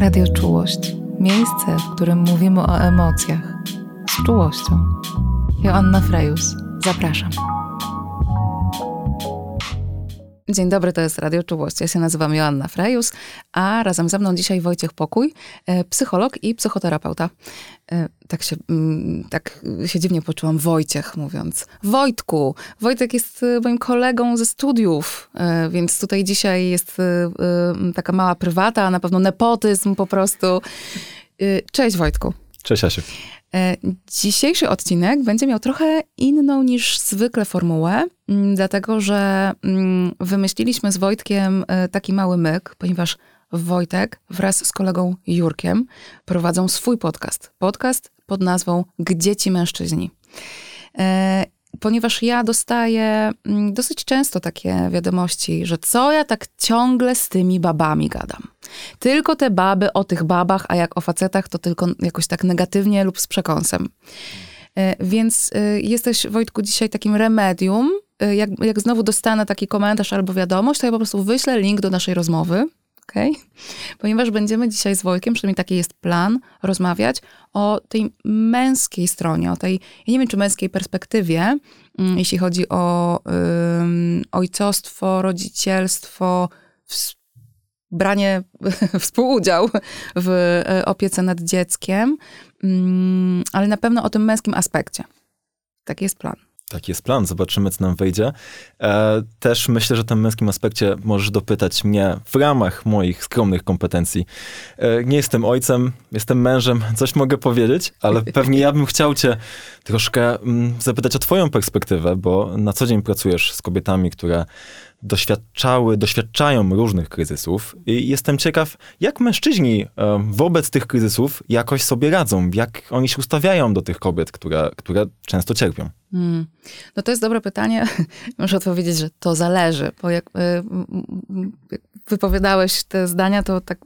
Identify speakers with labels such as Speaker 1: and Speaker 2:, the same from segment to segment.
Speaker 1: Radio Czułość. Miejsce, w którym mówimy o emocjach. Z czułością. Joanna Frejus. Zapraszam. Dzień dobry, to jest Radio Czułość. Ja się nazywam Joanna Frejus, a razem ze mną dzisiaj Wojciech Pokój, e, psycholog i psychoterapeuta. E, tak się, mm, tak się dziwnie poczułam Wojciech mówiąc. Wojtku! Wojtek jest e, moim kolegą ze studiów, więc tutaj dzisiaj jest taka mała prywata, a na pewno nepotyzm po prostu. Cześć Wojtku.
Speaker 2: Cześć Asiu.
Speaker 1: E, dzisiejszy odcinek będzie miał trochę inną niż zwykle formułę, mm, dlatego że mm, wymyśliliśmy z Wojtkiem e, taki mały myk, ponieważ Wojtek wraz z kolegą Jurkiem prowadzą swój podcast. Podcast pod nazwą Gdzie ci mężczyźni? Ponieważ ja dostaję mm, dosyć często takie wiadomości, że co ja tak ciągle z tymi babami gadam. Tylko te baby o tych babach, a jak o facetach, to tylko jakoś tak negatywnie lub z przekąsem. E, więc e, jesteś, Wojtku, dzisiaj takim remedium. E, jak, jak znowu dostanę taki komentarz albo wiadomość, to ja po prostu wyślę link do naszej rozmowy Okay? Ponieważ będziemy dzisiaj z Wojtkiem, przynajmniej taki jest plan, rozmawiać o tej męskiej stronie, o tej, ja nie wiem czy męskiej perspektywie, mm, jeśli chodzi o um, ojcostwo, rodzicielstwo, branie, współudział w e, opiece nad dzieckiem, um, ale na pewno o tym męskim aspekcie. Taki jest plan.
Speaker 2: Taki jest plan, zobaczymy, co nam wyjdzie. E, też myślę, że w tym męskim aspekcie możesz dopytać mnie w ramach moich skromnych kompetencji. E, nie jestem ojcem, jestem mężem, coś mogę powiedzieć, ale pewnie ja bym chciał cię troszkę mm, zapytać o twoją perspektywę, bo na co dzień pracujesz z kobietami, które doświadczały, doświadczają różnych kryzysów i jestem ciekaw, jak mężczyźni e, wobec tych kryzysów jakoś sobie radzą, jak oni się ustawiają do tych kobiet, które, które często cierpią. Hmm.
Speaker 1: No to jest dobre pytanie. Muszę odpowiedzieć, że to zależy, bo jak, e, jak wypowiadałeś te zdania, to tak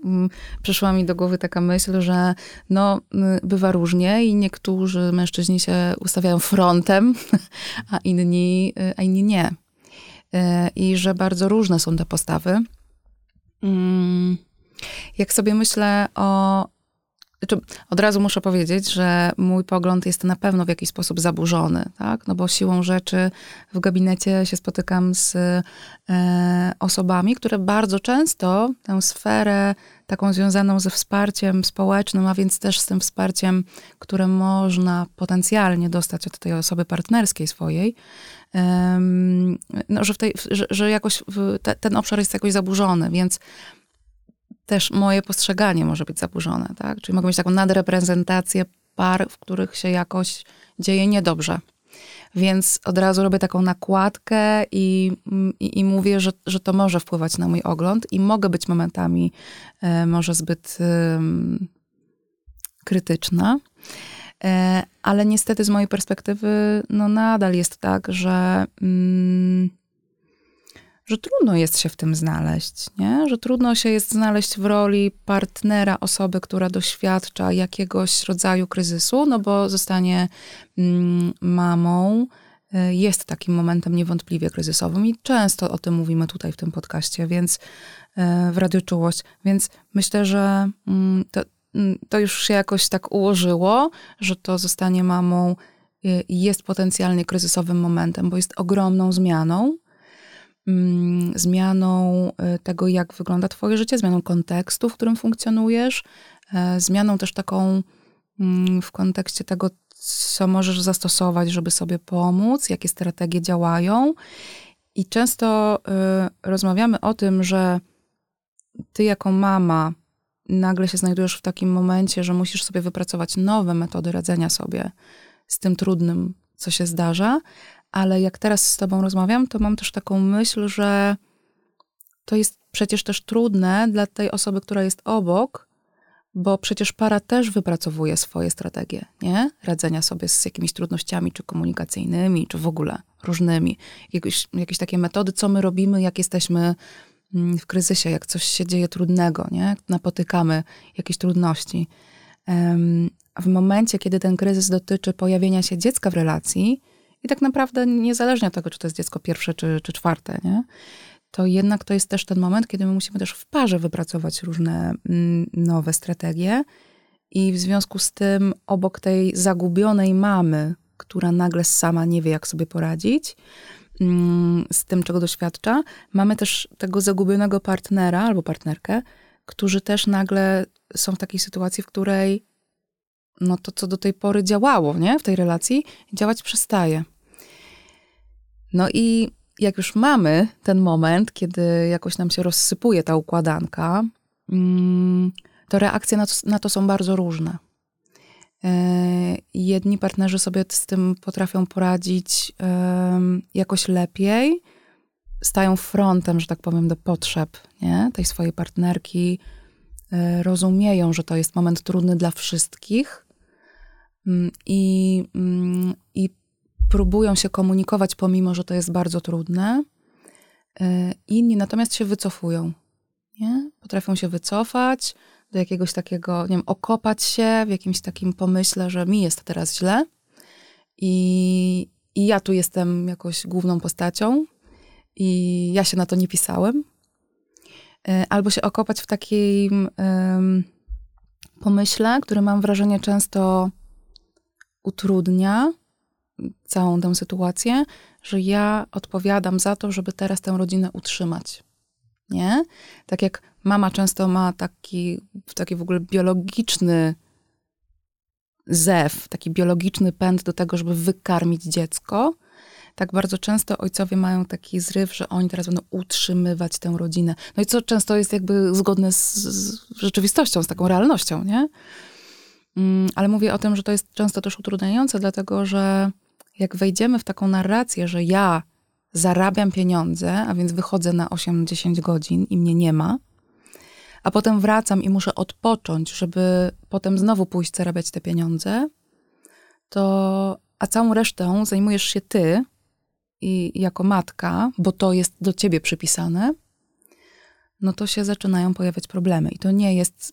Speaker 1: przyszła mi do głowy taka myśl, że no, bywa różnie i niektórzy mężczyźni się ustawiają frontem, a inni, e, a inni nie. E, i że bardzo różne są te postawy. Mm, jak sobie myślę o. Znaczy, od razu muszę powiedzieć, że mój pogląd jest na pewno w jakiś sposób zaburzony, tak? No bo siłą rzeczy w gabinecie się spotykam z e, osobami, które bardzo często tę sferę taką związaną ze wsparciem społecznym, a więc też z tym wsparciem, które można potencjalnie dostać od tej osoby partnerskiej swojej, no, że, w tej, że, że jakoś te, ten obszar jest jakoś zaburzony, więc też moje postrzeganie może być zaburzone, tak? Czyli mogę mieć taką nadreprezentację par, w których się jakoś dzieje niedobrze. Więc od razu robię taką nakładkę i, i, i, mówię, że, że to może wpływać na mój ogląd i mogę być momentami e, może zbyt e, krytyczna. E, ale niestety z mojej perspektywy, no nadal jest tak, że, mm, że trudno jest się w tym znaleźć, nie? Że trudno się jest znaleźć w roli partnera osoby, która doświadcza jakiegoś rodzaju kryzysu, no bo zostanie mm, mamą, e, jest takim momentem niewątpliwie kryzysowym i często o tym mówimy tutaj w tym podcaście, więc e, w Czułość, więc myślę, że mm, to, to już się jakoś tak ułożyło, że to zostanie mamą y, jest potencjalnie kryzysowym momentem, bo jest ogromną zmianą. Mm, zmianą y, tego, jak wygląda Twoje życie, zmianą kontekstu, w którym funkcjonujesz, e, zmianą też taką mm, w kontekście tego, co możesz zastosować, żeby sobie pomóc, jakie strategie działają. I często y, rozmawiamy o tym, że ty jako mama nagle się znajdujesz w takim momencie, że musisz sobie wypracować nowe metody radzenia sobie z tym trudnym, co się zdarza, ale jak teraz z Tobą rozmawiam, to mam też taką myśl, że to jest przecież też trudne dla tej osoby, która jest obok, bo przecież para też wypracowuje swoje strategie, nie? Radzenia sobie z jakimiś trudnościami, czy komunikacyjnymi, czy w ogóle różnymi. Jakieś, jakieś takie metody, co my robimy, jak jesteśmy w kryzysie, jak coś się dzieje trudnego, nie? napotykamy jakieś trudności. W momencie, kiedy ten kryzys dotyczy pojawienia się dziecka w relacji, i tak naprawdę niezależnie od tego, czy to jest dziecko pierwsze czy, czy czwarte, nie? to jednak to jest też ten moment, kiedy my musimy też w parze wypracować różne mm, nowe strategie. I w związku z tym, obok tej zagubionej mamy, która nagle sama nie wie, jak sobie poradzić mm, z tym, czego doświadcza, mamy też tego zagubionego partnera albo partnerkę, którzy też nagle są w takiej sytuacji, w której no to, co do tej pory działało nie? w tej relacji, działać przestaje. No i jak już mamy ten moment, kiedy jakoś nam się rozsypuje ta układanka, mm, to reakcje na to, na to są bardzo różne. E, jedni partnerzy sobie z tym potrafią poradzić jakoś lepiej, stają frontem, że tak powiem, do potrzeb nie? tej swojej partnerki, e, rozumieją, że to jest moment trudny dla wszystkich mm, i, mm, i próbują się komunikować, pomimo że to jest bardzo trudne. E, inni natomiast się wycofują. Nie? Potrafią się wycofać do jakiegoś takiego, nie wiem, okopać się w jakimś takim pomyśle, że mi jest teraz źle i, i ja tu jestem jakoś główną postacią i ja się na to nie pisałem. E, albo się okopać w takim um, pomyśle, który mam wrażenie często utrudnia całą tę sytuację, że ja odpowiadam za to, żeby teraz tę rodzinę utrzymać. Nie? Tak jak mama często ma taki, taki w ogóle biologiczny zew, taki biologiczny pęd do tego, żeby wykarmić dziecko, tak bardzo często ojcowie mają taki zryw, że oni teraz będą utrzymywać tę rodzinę. No i co często jest jakby zgodne z, z rzeczywistością, z taką realnością, nie? Mm, ale mówię o tym, że to jest często też utrudniające, dlatego że jak wejdziemy w taką narrację, że ja zarabiam pieniądze, a więc wychodzę na 8-10 godzin i mnie nie ma, a potem wracam i muszę odpocząć, żeby potem znowu pójść zarabiać te pieniądze, to a całą resztą zajmujesz się ty i jako matka, bo to jest do ciebie przypisane, no to się zaczynają pojawiać problemy. I to nie jest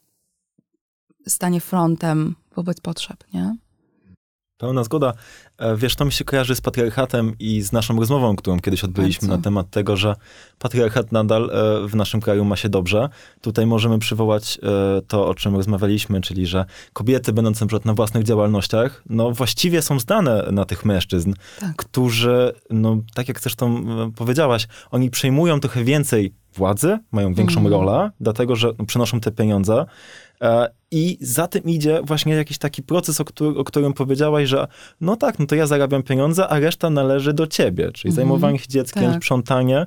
Speaker 1: stanie frontem wobec potrzeb, nie?
Speaker 2: Pełna zgoda. E, wiesz, to mi się kojarzy z patriarchatem i z naszą rozmową, którą kiedyś odbyliśmy na temat tego, że patriarchat nadal e, w naszym kraju ma się dobrze. Tutaj możemy przywołać e, to, o czym rozmawialiśmy, czyli że kobiety będące na własnych działalnościach, no właściwie są zdane na tych mężczyzn, tak. którzy, no tak jak zresztą powiedziałaś, oni przejmują trochę więcej władzy, mają większą mm. rolę, dlatego że no, przynoszą te pieniądze i za tym idzie właśnie jakiś taki proces, o, który, o, którym powiedziałaś, że no tak, no to ja zarabiam pieniądze, a reszta należy do ciebie, czyli mm zajmowanie się dzieckiem, tak. sprzątanie.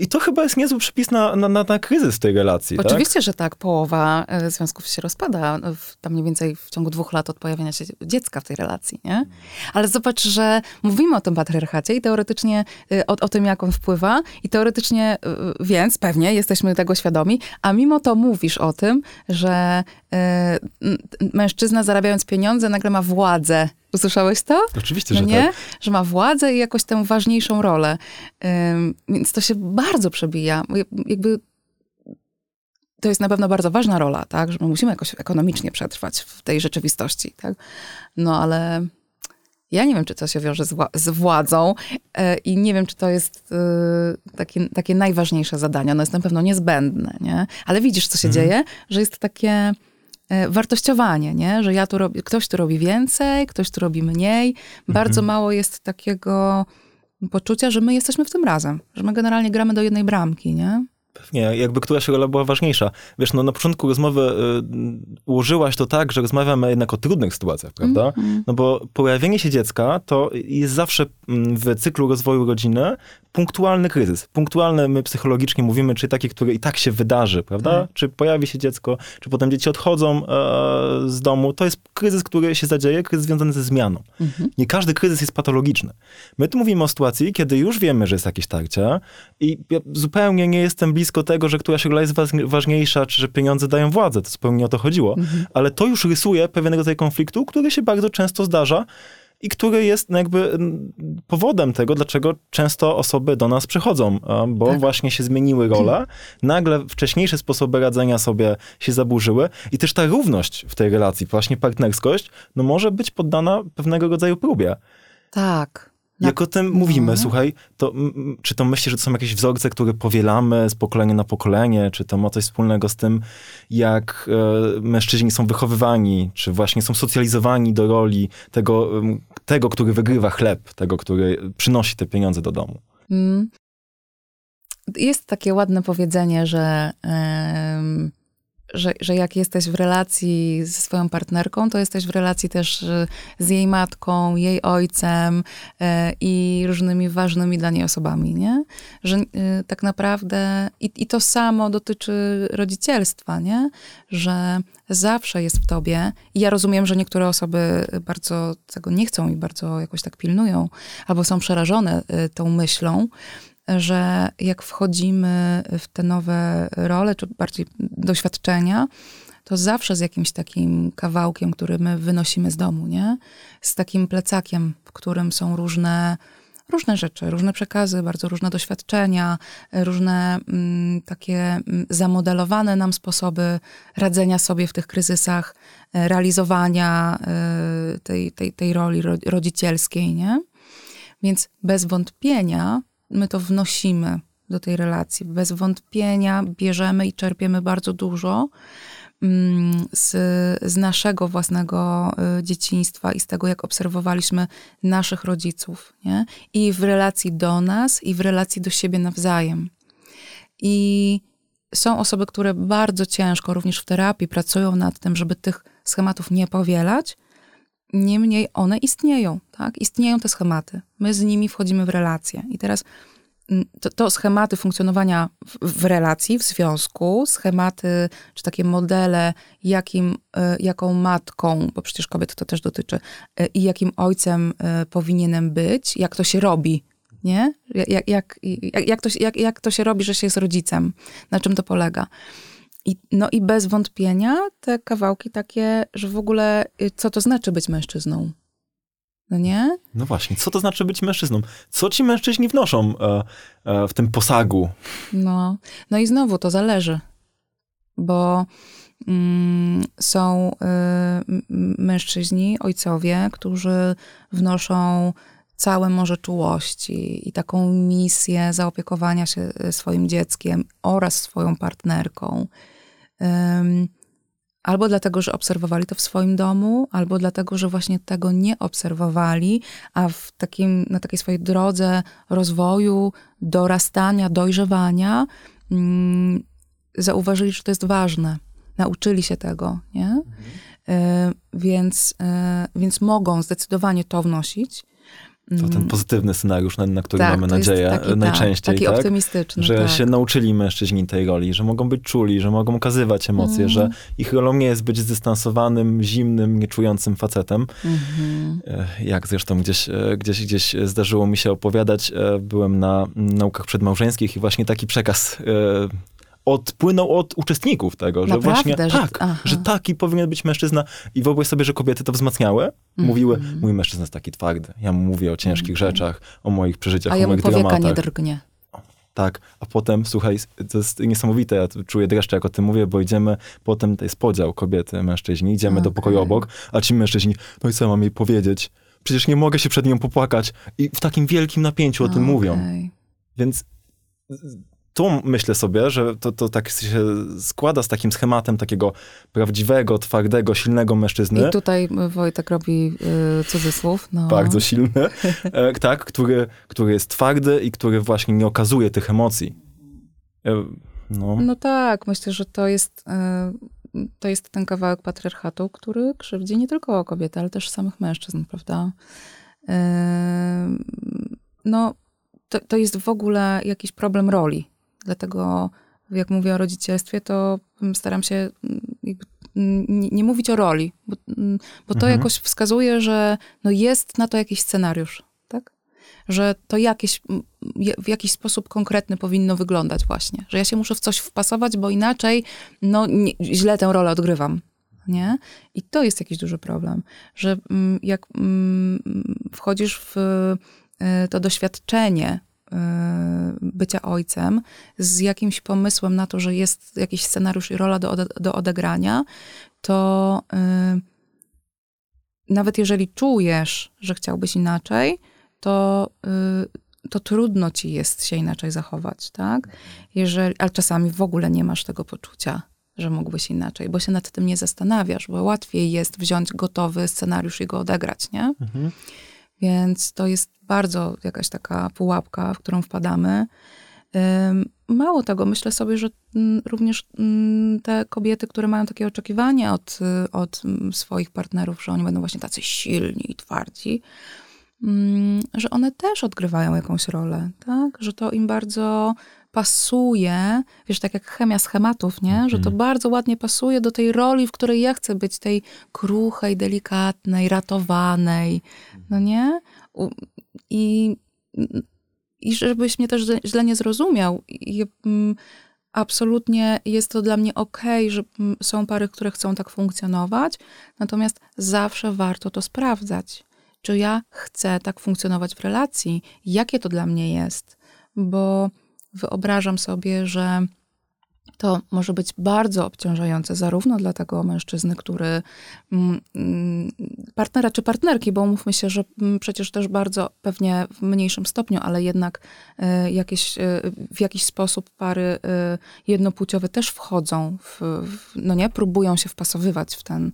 Speaker 2: I to chyba jest niezły przepis na, na, na, na kryzys tej relacji.
Speaker 1: Tak? Oczywiście, że tak. Połowa e, związków się rozpada, w, tam mniej więcej w ciągu dwóch lat od pojawienia się dziecka w tej relacji, nie? Ale zobacz, że mówimy o tym patriarchacie i teoretycznie e, o, o tym, jak on wpływa i teoretycznie, e, więc pewnie jesteśmy tego świadomi, a mimo to mówisz o tym, że mężczyzna zarabiając pieniądze nagle ma władzę. Usłyszałeś to?
Speaker 2: Oczywiście,
Speaker 1: no
Speaker 2: że
Speaker 1: nie?
Speaker 2: tak.
Speaker 1: Że ma władzę i jakoś tę ważniejszą rolę. więc to się bardzo przebija. Jakby to jest na pewno bardzo ważna rola, tak? Że my musimy jakoś ekonomicznie przetrwać w tej rzeczywistości, tak? No ale ja nie wiem, czy to się wiąże z, z władzą yy, i nie wiem, czy to jest yy, takie, takie najważniejsze zadanie. Ono jest na pewno niezbędne, nie? Ale widzisz, co się mhm. dzieje, że jest takie E, wartościowanie, nie? że ja tu robię, ktoś tu robi więcej, ktoś tu robi mniej. Bardzo mhm. mało jest takiego poczucia, że my jesteśmy w tym razem, że my generalnie gramy do jednej bramki, nie?
Speaker 2: Pewnie, jakby któraś rola była ważniejsza. Wiesz, no na początku rozmowy y, ułożyłaś to tak, że rozmawiamy jednak o trudnych sytuacjach, prawda? Mm -hmm. No bo pojawienie się dziecka to jest zawsze mm, w cyklu rozwoju rodziny punktualny kryzys. Punktualny my psychologicznie mówimy, czy taki, który i tak się wydarzy, prawda? Mm. Czy pojawi się dziecko, czy potem dzieci odchodzą e, z domu. To jest kryzys, który się zadzieje, kryzys związany ze zmianą. -hmm. Nie każdy kryzys jest patologiczny. My tu mówimy o sytuacji, kiedy już wiemy, że jest jakieś tarcie i ja zupełnie nie jestem blisko tego, że któraś rola jest ważniejsza, czy że pieniądze dają władzę. To zupełnie nie o to chodziło. -hmm. Ale to już rysuje pewien rodzaj konfliktu, który się bardzo często zdarza i który jest jakby powodem tego, dlaczego często osoby do nas przychodzą, bo tak. właśnie się zmieniły role, nagle wcześniejsze sposoby radzenia sobie się zaburzyły i też ta równość w tej relacji, właśnie partnerskość, no może być poddana pewnego rodzaju próbie.
Speaker 1: Tak.
Speaker 2: Na... Jak o tym no. mówimy, słuchaj, to czy to myślisz, że to są jakieś wzorce, które powielamy z pokolenia na pokolenie, czy to ma coś wspólnego z tym, jak e, mężczyźni są wychowywani, czy właśnie są socjalizowani do roli tego, tego który wygrywa chleb, tego, który przynosi te pieniądze do domu? Mm.
Speaker 1: Jest takie ładne powiedzenie, że że, że jak jesteś w relacji ze swoją partnerką, to jesteś w relacji też e, z jej matką, jej ojcem e, i różnymi ważnymi dla niej osobami, nie? Że e, tak naprawdę i, i to samo dotyczy rodzicielstwa, nie? Że zawsze jest w tobie i ja rozumiem, że niektóre osoby bardzo tego nie chcą i bardzo jakoś tak pilnują, albo są przerażone tą myślą, że jak wchodzimy w te nowe role, czy bardziej doświadczenia, to zawsze z jakimś takim kawałkiem, który my wynosimy z domu, nie? Z takim plecakiem, w którym są różne, różne rzeczy, różne przekazy, bardzo różne doświadczenia, różne mm, takie mm, zamodelowane nam sposoby radzenia sobie w tych kryzysach, e, realizowania y, tej, tej, tej roli rodzicielskiej, nie? Więc bez wątpienia my to wnosimy do tej relacji. Bez wątpienia bierzemy i czerpiemy bardzo dużo mm, z, z naszego własnego y, dzieciństwa i z tego, jak obserwowaliśmy naszych rodziców, nie? I w relacji do nas, i w relacji do siebie nawzajem. I są osoby, które bardzo ciężko, również w terapii, pracują nad tym, żeby tych schematów nie powielać. Niemniej one istnieją, tak? Istnieją te schematy. My z nimi wchodzimy w relacje. I teraz mm, to, to, schematy funkcjonowania w, w, relacji, w związku, schematy, czy takie modele, jakim, e, jaką matką, bo przecież kobiet to też dotyczy, e, i jakim ojcem e, powinienem być, jak to się robi, nie? Jak, jak, jak, jak, to, jak, jak to się robi, że się jest rodzicem, na czym to polega. I, no i bez wątpienia te kawałki takie, że w ogóle y, co to znaczy być mężczyzną? No nie?
Speaker 2: No właśnie, co to znaczy być mężczyzną? Co ci mężczyźni wnoszą e, e, w tym posagu?
Speaker 1: No, no i znowu to zależy, bo mm, są y, mężczyźni, ojcowie, którzy wnoszą całe morze czułości i taką misję zaopiekowania się y, swoim dzieckiem oraz swoją partnerką albo dlatego, że obserwowali to w swoim domu, albo dlatego, że właśnie tego nie obserwowali, a w takim, na takiej swojej drodze rozwoju, dorastania, dojrzewania mm, zauważyli, że to jest ważne. Nauczyli się tego, nie? Mhm. Y, więc, y, więc mogą zdecydowanie to wnosić.
Speaker 2: To ten mm. pozytywny scenariusz, na, na który tak, mamy nadzieję taki, tak, najczęściej.
Speaker 1: Taki
Speaker 2: tak?
Speaker 1: optymistyczny.
Speaker 2: Że
Speaker 1: tak.
Speaker 2: się nauczyli mężczyźni tej roli, że mogą być czuli, że mogą okazywać emocje, mm. że ich rolą nie jest być zdystansowanym, zimnym, nieczującym facetem. Mm-hmm. Jak zresztą gdzieś, e, gdzieś, gdzieś zdarzyło mi się opowiadać, e, byłem na naukach przedmałżeńskich i właśnie taki przekaz odpłynął od uczestników tego, że właśnie że, tak, aha. że taki powinien być mężczyzna i wyobraź sobie, że kobiety to wzmacniały, mm mówiły, mój mężczyzna jest taki twardy, ja mu mówię o ciężkich mm rzeczach, o moich przeżyciach,
Speaker 1: a
Speaker 2: o moich
Speaker 1: powieka
Speaker 2: dramatach.
Speaker 1: nie drgnie.
Speaker 2: Tak, a potem, słuchaj, to jest niesamowite, ja czuję dreszcze, jak o tym mówię, bo idziemy, potem to jest podział kobiety, mężczyźni, idziemy okay. do pokoju obok, a ci mężczyźni, no i co mam jej powiedzieć? Przecież nie mogę się przed nią popłakać. I w takim wielkim napięciu o tym okay. mówią. Więc tu myślę sobie, że to, to tak się składa z takim schematem takiego prawdziwego, twardego, silnego mężczyzny.
Speaker 1: I tutaj Wojtek robi y, cudzysłów. No.
Speaker 2: Bardzo silny, e, tak, który, który jest twardy i który właśnie nie okazuje tych emocji.
Speaker 1: E, no. no tak, myślę, że to jest, y, to jest ten kawałek patriarchatu, który krzywdzi nie tylko kobiety, ale też samych mężczyzn, prawda? Y, no, to, to jest w ogóle jakiś problem roli Dlatego, jak mówię o rodzicielstwie, to staram się nie, nie mówić o roli, bo, bo to mhm. jakoś wskazuje, że no jest na to jakiś scenariusz, tak? Że to jakieś, w jakiś sposób konkretny powinno wyglądać właśnie. Że ja się muszę w coś wpasować, bo inaczej no, nie, źle tę rolę odgrywam. Nie? I to jest jakiś duży problem, że jak wchodzisz w y, to doświadczenie bycia ojcem z jakimś pomysłem na to, że jest jakiś scenariusz i rola do, do odegrania, to y, nawet jeżeli czujesz, że chciałbyś inaczej, to, y, to trudno ci jest się inaczej zachować, tak? Jeżeli, ale czasami w ogóle nie masz tego poczucia, że mógłbyś inaczej, bo się nad tym nie zastanawiasz, bo łatwiej jest wziąć gotowy scenariusz i go odegrać, nie? Mhm. Więc to jest bardzo jakaś taka pułapka, w którą wpadamy. Mało tego, myślę sobie, że mm, również mm, te kobiety, które mają takie oczekiwania od, od swoich partnerów, że oni będą właśnie tacy silni i twardzi, mm, że one też odgrywają jakąś rolę, tak? Że to im bardzo pasuje, wiesz, tak jak chemia schematów, nie? Że to mhm. bardzo ładnie pasuje do tej roli, w której ja chcę być, tej kruchej, delikatnej, ratowanej, no nie? I i żebyś mnie też źle nie zrozumiał, mm, absolutnie jest to dla mnie ok, że mm, są pary, które chcą tak funkcjonować, natomiast zawsze warto to sprawdzać. Czy ja chcę tak funkcjonować w relacji? Jakie to dla mnie jest? Bo wyobrażam sobie, że to może być bardzo obciążające zarówno dla tego mężczyzny, który mm, mm, partnera czy partnerki, bo umówmy się, że mm, przecież też bardzo pewnie w mniejszym stopniu, ale jednak e, jakieś, e, w jakiś sposób pary e, jednopłciowe też wchodzą w, no nie, próbują się wpasowywać w ten,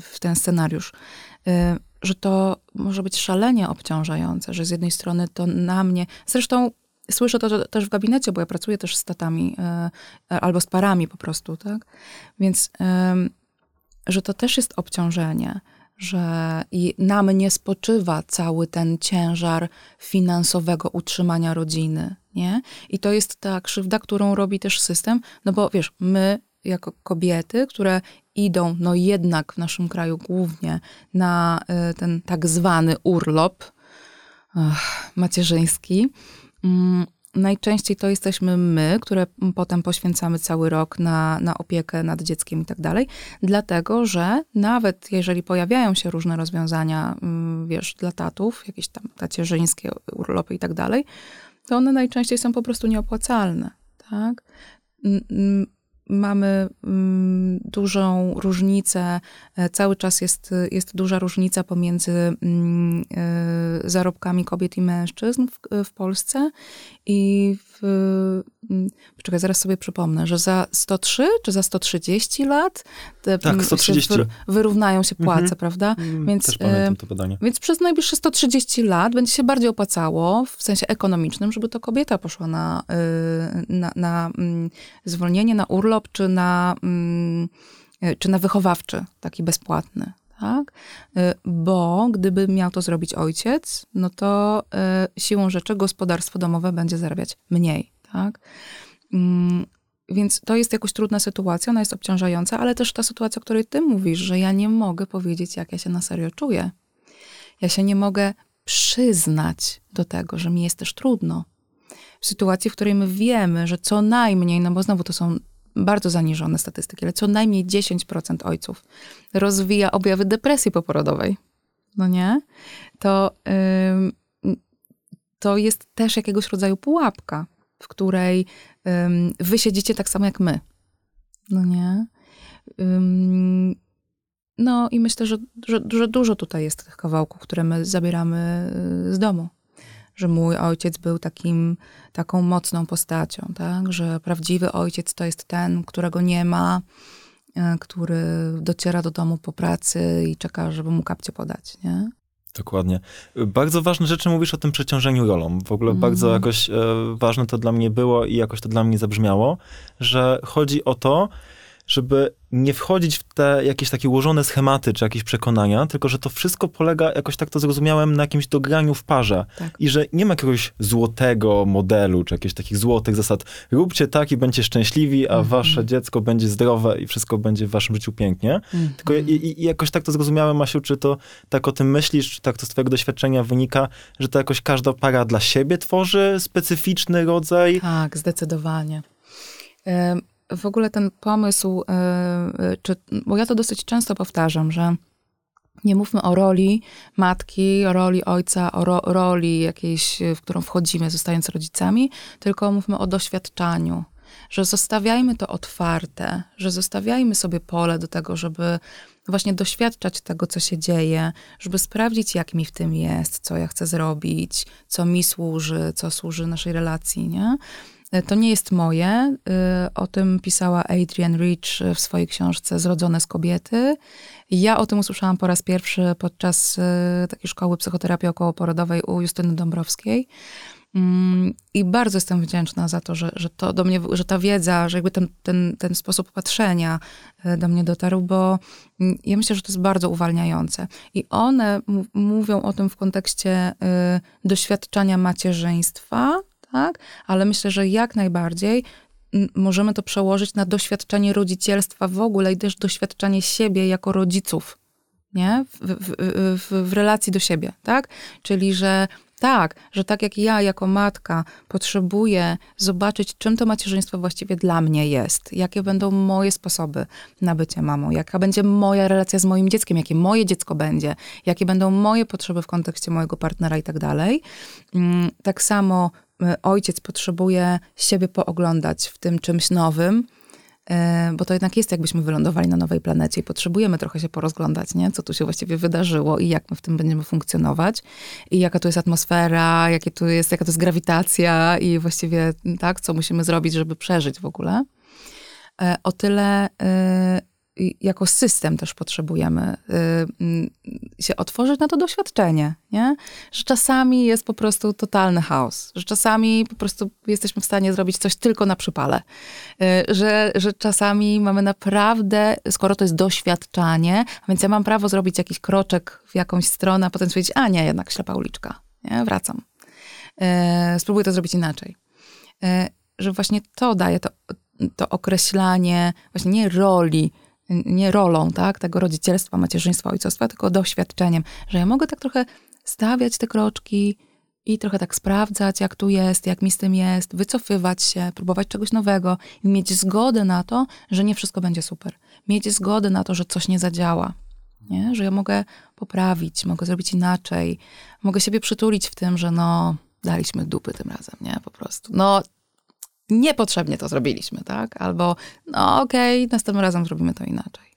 Speaker 1: w ten scenariusz że to może być szalenie obciążające, że z jednej strony to na mnie, zresztą Słyszę to też w gabinecie, bo ja pracuję też z tatami e, e, albo z parami po prostu, tak? Więc, że to też jest obciążenie, że i na mnie spoczywa cały ten ciężar finansowego utrzymania rodziny, nie? I to jest ta krzywda, którą robi też system, no bo wiesz, my jako kobiety, które idą, no jednak w naszym kraju głównie na e, ten tak zwany urlop macierzyński, Mm, najczęściej to jesteśmy my, które potem poświęcamy cały rok na, na opiekę nad dzieckiem i tak dalej, dlatego że nawet jeżeli pojawiają się różne rozwiązania, mm, wiesz, dla tatów, jakieś tam tacierzyńskie urlopy i tak dalej, to one najczęściej są po prostu nieopłacalne, tak? Mamy mm, dużą różnicę, e, cały czas jest, jest duża różnica pomiędzy mm, e, zarobkami kobiet i mężczyzn w, w Polsce i w, mm, poczekaj, zaraz sobie przypomnę, że za 103 czy za 130 lat
Speaker 2: te, tak, 130. Się
Speaker 1: wyrównają się płace, mhm. prawda?
Speaker 2: Więc, Też pamiętam to badanie.
Speaker 1: Więc przez najbliższe 130 lat będzie się bardziej opłacało w sensie ekonomicznym, żeby to kobieta poszła na, y, na, na zwolnienie, na urlop, czy na, y, czy na wychowawczy, taki bezpłatny tak? Y, bo gdyby miał to zrobić ojciec, no to y, siłą rzeczy gospodarstwo domowe będzie zarabiać mniej, tak? Mm, więc to jest jakoś trudna sytuacja, ona jest obciążająca, ale też ta sytuacja, o której ty mówisz, że ja nie mogę powiedzieć, jak ja się na serio czuję. Ja się nie mogę przyznać do tego, że mi jest też trudno. W sytuacji, w której my wiemy, że co najmniej, no bo znowu to są bardzo zaniżone statystyki, ale co najmniej 10% ojców rozwija objawy depresji poporodowej, no nie? To, to jest też jakiegoś rodzaju pułapka, w której yy, wy siedzicie tak samo jak my, no nie? No i myślę, że, że, że dużo tutaj jest tych kawałków, które my zabieramy y, z domu że mój ojciec był takim, taką mocną postacią, tak? że prawdziwy ojciec to jest ten, którego nie ma, e, który dociera do domu po pracy i czeka, żeby mu kapcie podać, nie?
Speaker 2: Dokładnie. Bardzo ważne rzeczy mówisz o tym przeciążeniu rolą. W ogóle mm. bardzo jakoś e, ważne to dla mnie było i jakoś to dla mnie zabrzmiało, że chodzi o to, żeby nie wchodzić w te jakieś takie ułożone schematy czy jakieś przekonania, tylko że to wszystko polega, jakoś tak to zrozumiałem, na jakimś dograniu w parze. Tak. I że nie ma jakiegoś złotego modelu, czy jakichś takich złotych zasad. Róbcie tak i będziecie szczęśliwi, a mm -hmm. wasze dziecko będzie zdrowe i wszystko będzie w waszym życiu pięknie. Mm -hmm. Tylko i, i, jakoś tak to zrozumiałem, Masiu, czy to tak o tym myślisz, czy tak to z twojego doświadczenia wynika, że to jakoś każda para dla siebie tworzy specyficzny rodzaj?
Speaker 1: Tak, zdecydowanie w ogóle ten pomysł, e, e, czy, bo ja to dosyć często powtarzam, że nie mówmy o roli matki, o roli ojca, o ro, roli jakiejś, w którą wchodzimy, zostając rodzicami, tylko mówmy o doświadczaniu. Że zostawiajmy to otwarte, że zostawiajmy sobie pole do tego, żeby właśnie doświadczać tego, co się dzieje, żeby sprawdzić, jak mi w tym jest, co ja chcę zrobić, co mi służy, co służy naszej relacji, nie? To nie jest moje. Y, o tym pisała Adrienne Rich w swojej książce Zrodzone z kobiety. Ja o tym usłyszałam po raz pierwszy podczas y, takiej szkoły psychoterapii okołoporodowej u Justyny Dąbrowskiej. Mm, I bardzo jestem wdzięczna za to, że, że to do mnie, że ta wiedza, że jakby ten, ten, ten sposób patrzenia y, do mnie dotarł, bo mm, ja myślę, że to jest bardzo uwalniające. I one mówią o tym w kontekście doświadczania macierzyństwa, tak? Ale myślę, że jak najbardziej możemy to przełożyć na doświadczenie rodzicielstwa w ogóle i też doświadczenie siebie jako rodziców, nie? W, w, w, w relacji do siebie, tak? Czyli, że tak, że tak jak ja jako matka potrzebuję zobaczyć, czym to macierzyństwo właściwie dla mnie jest, jakie będą moje sposoby na bycie mamą, jaka będzie moja relacja z moim dzieckiem, jakie moje dziecko będzie, jakie będą moje potrzeby w kontekście mojego partnera i tak dalej. Mm, tak samo ojciec potrzebuje siebie pooglądać w tym czymś nowym, y, bo to jednak jest jakbyśmy wylądowali na nowej planecie i potrzebujemy trochę się porozglądać, nie? co tu się właściwie wydarzyło i jak my w tym będziemy funkcjonować i jaka tu jest atmosfera, jakie tu jest, jaka to jest grawitacja i właściwie tak, co musimy zrobić, żeby przeżyć w ogóle. E, o tyle jako system też potrzebujemy y, się otworzyć na to doświadczenie, nie? Że czasami jest po prostu totalny chaos, że czasami po prostu jesteśmy w stanie zrobić coś tylko na przypale, y, że, że czasami mamy naprawdę, skoro to jest doświadczanie, więc ja mam prawo zrobić jakiś kroczek w jakąś stronę, a potem powiedzieć, a nie, jednak ślepa uliczka, nie? Wracam. Y, spróbuję to zrobić inaczej. Że właśnie to daje to, to określanie właśnie nie roli, nie rolą, tak, tego rodzicielstwa, macierzyństwa, ojcostwa, tylko doświadczeniem, że ja mogę tak trochę stawiać te kroczki i trochę tak sprawdzać, jak tu jest, jak mi z tym jest, wycofywać się, próbować czegoś nowego i mieć zgodę na to, że nie wszystko będzie super. Mieć zgodę na to, że coś nie zadziała. Nie? Że ja mogę poprawić, mogę zrobić inaczej, mogę siebie przytulić w tym, że no, daliśmy dupy tym razem, nie? Po prostu. No, niepotrzebnie to zrobiliśmy, tak? Albo, no okej, okay, następnym razem zrobimy to inaczej.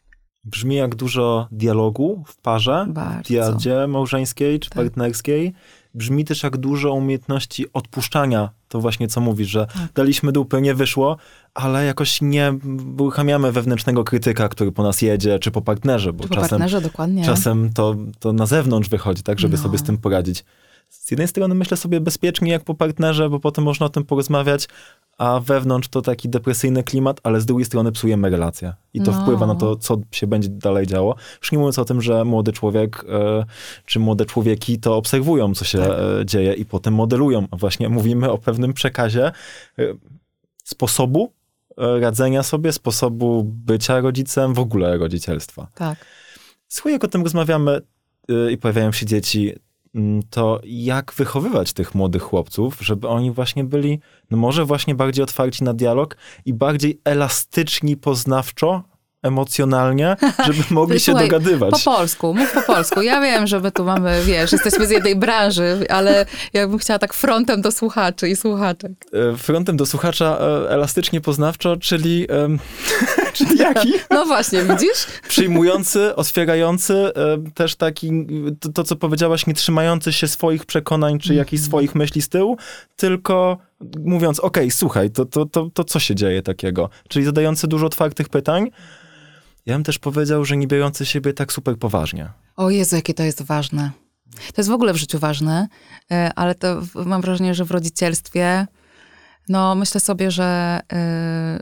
Speaker 2: Brzmi jak dużo dialogu w parze, Bardzo. w diadzie małżeńskiej czy tak. partnerskiej. Brzmi też jak dużo umiejętności odpuszczania. To właśnie co mówisz, że tak. daliśmy dupy, nie wyszło, ale jakoś nie uruchamiamy wewnętrznego krytyka, który po nas jedzie, czy po partnerze,
Speaker 1: bo po czasem, partnerze, dokładnie.
Speaker 2: czasem to, to na zewnątrz wychodzi, tak, żeby no. sobie z tym poradzić z jednej strony myślę sobie bezpiecznie jak po partnerze, bo potem można o tym porozmawiać, a wewnątrz to taki depresyjny klimat, ale z drugiej strony psujemy relacje. I to no. wpływa na to, co się będzie dalej działo. Już nie mówiąc o tym, że młody człowiek e, czy młode człowieki to obserwują, co się tak. e, dzieje i potem modelują. A właśnie mówimy o pewnym przekazie e, sposobu radzenia sobie, sposobu bycia rodzicem, w ogóle rodzicielstwa.
Speaker 1: Tak.
Speaker 2: Słuchaj, jak o tym rozmawiamy i pojawiają się dzieci, to jak wychowywać tych młodych chłopców, żeby oni właśnie byli, no może właśnie bardziej otwarci na dialog i bardziej elastyczni poznawczo, emocjonalnie, żeby mogli się Słuchaj, dogadywać.
Speaker 1: Po polsku, mów po polsku. Ja wiem, że my tu mamy, wiesz, jesteśmy z jednej branży, ale ja bym chciała tak frontem do słuchaczy i słuchaczek.
Speaker 2: E, frontem do słuchacza e, elastycznie poznawczo, czyli, czyli jaki?
Speaker 1: No właśnie, widzisz?
Speaker 2: Przyjmujący, otwierający, też taki, to, to co powiedziałaś, nie trzymający się swoich przekonań, czy jakichś mm. swoich myśli z tyłu, tylko mówiąc, okej, okay, słuchaj, to, to, to, to co się dzieje takiego? Czyli zadający dużo otwartych pytań, ja bym też powiedział, że nie biorący siebie tak super poważnie.
Speaker 1: O Jezu, jakie to jest ważne. To jest w ogóle w życiu ważne, e, ale to mam wrażenie, że w rodzicielstwie, no myślę sobie, że e,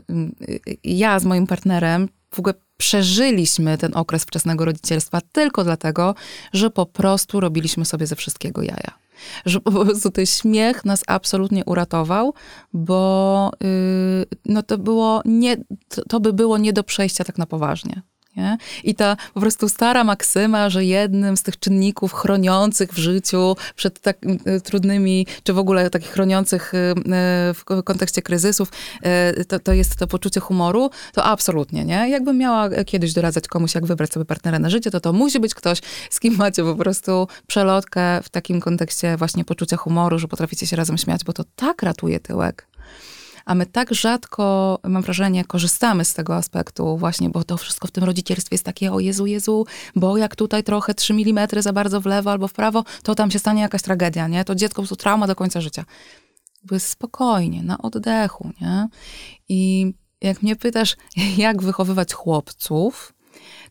Speaker 1: ja z moim partnerem w ogóle przeżyliśmy ten okres wczesnego rodzicielstwa tylko dlatego, że po prostu robiliśmy sobie ze wszystkiego jaja że po prostu ten śmiech nas absolutnie uratował, bo yy, no to było nie, to, to by było nie do przejścia tak na poważnie. Nie? I ta po prostu stara maksyma, że jednym z tych czynników chroniących w życiu przed tak y, trudnymi, czy w ogóle takich chroniących y, y, w kontekście kryzysów, to, to jest to poczucie humoru, to absolutnie, nie? Jakbym miała kiedyś doradzać komuś, jak wybrać sobie partnera na życie, to to musi być ktoś, z kim macie po prostu przelotkę w takim kontekście właśnie poczucia humoru, że potraficie się razem śmiać, bo to tak ratuje tyłek. A my tak rzadko, mam wrażenie, korzystamy z tego aspektu właśnie, bo to wszystko w tym rodzicielstwie jest takie, o Jezu, Jezu, bo jak tutaj trochę 3 mm za bardzo w lewo albo w prawo, to tam się stanie jakaś tragedia, nie? To dziecko po prostu trauma do końca życia. By spokojnie, na oddechu, nie? I jak mnie pytasz, jak wychowywać chłopców,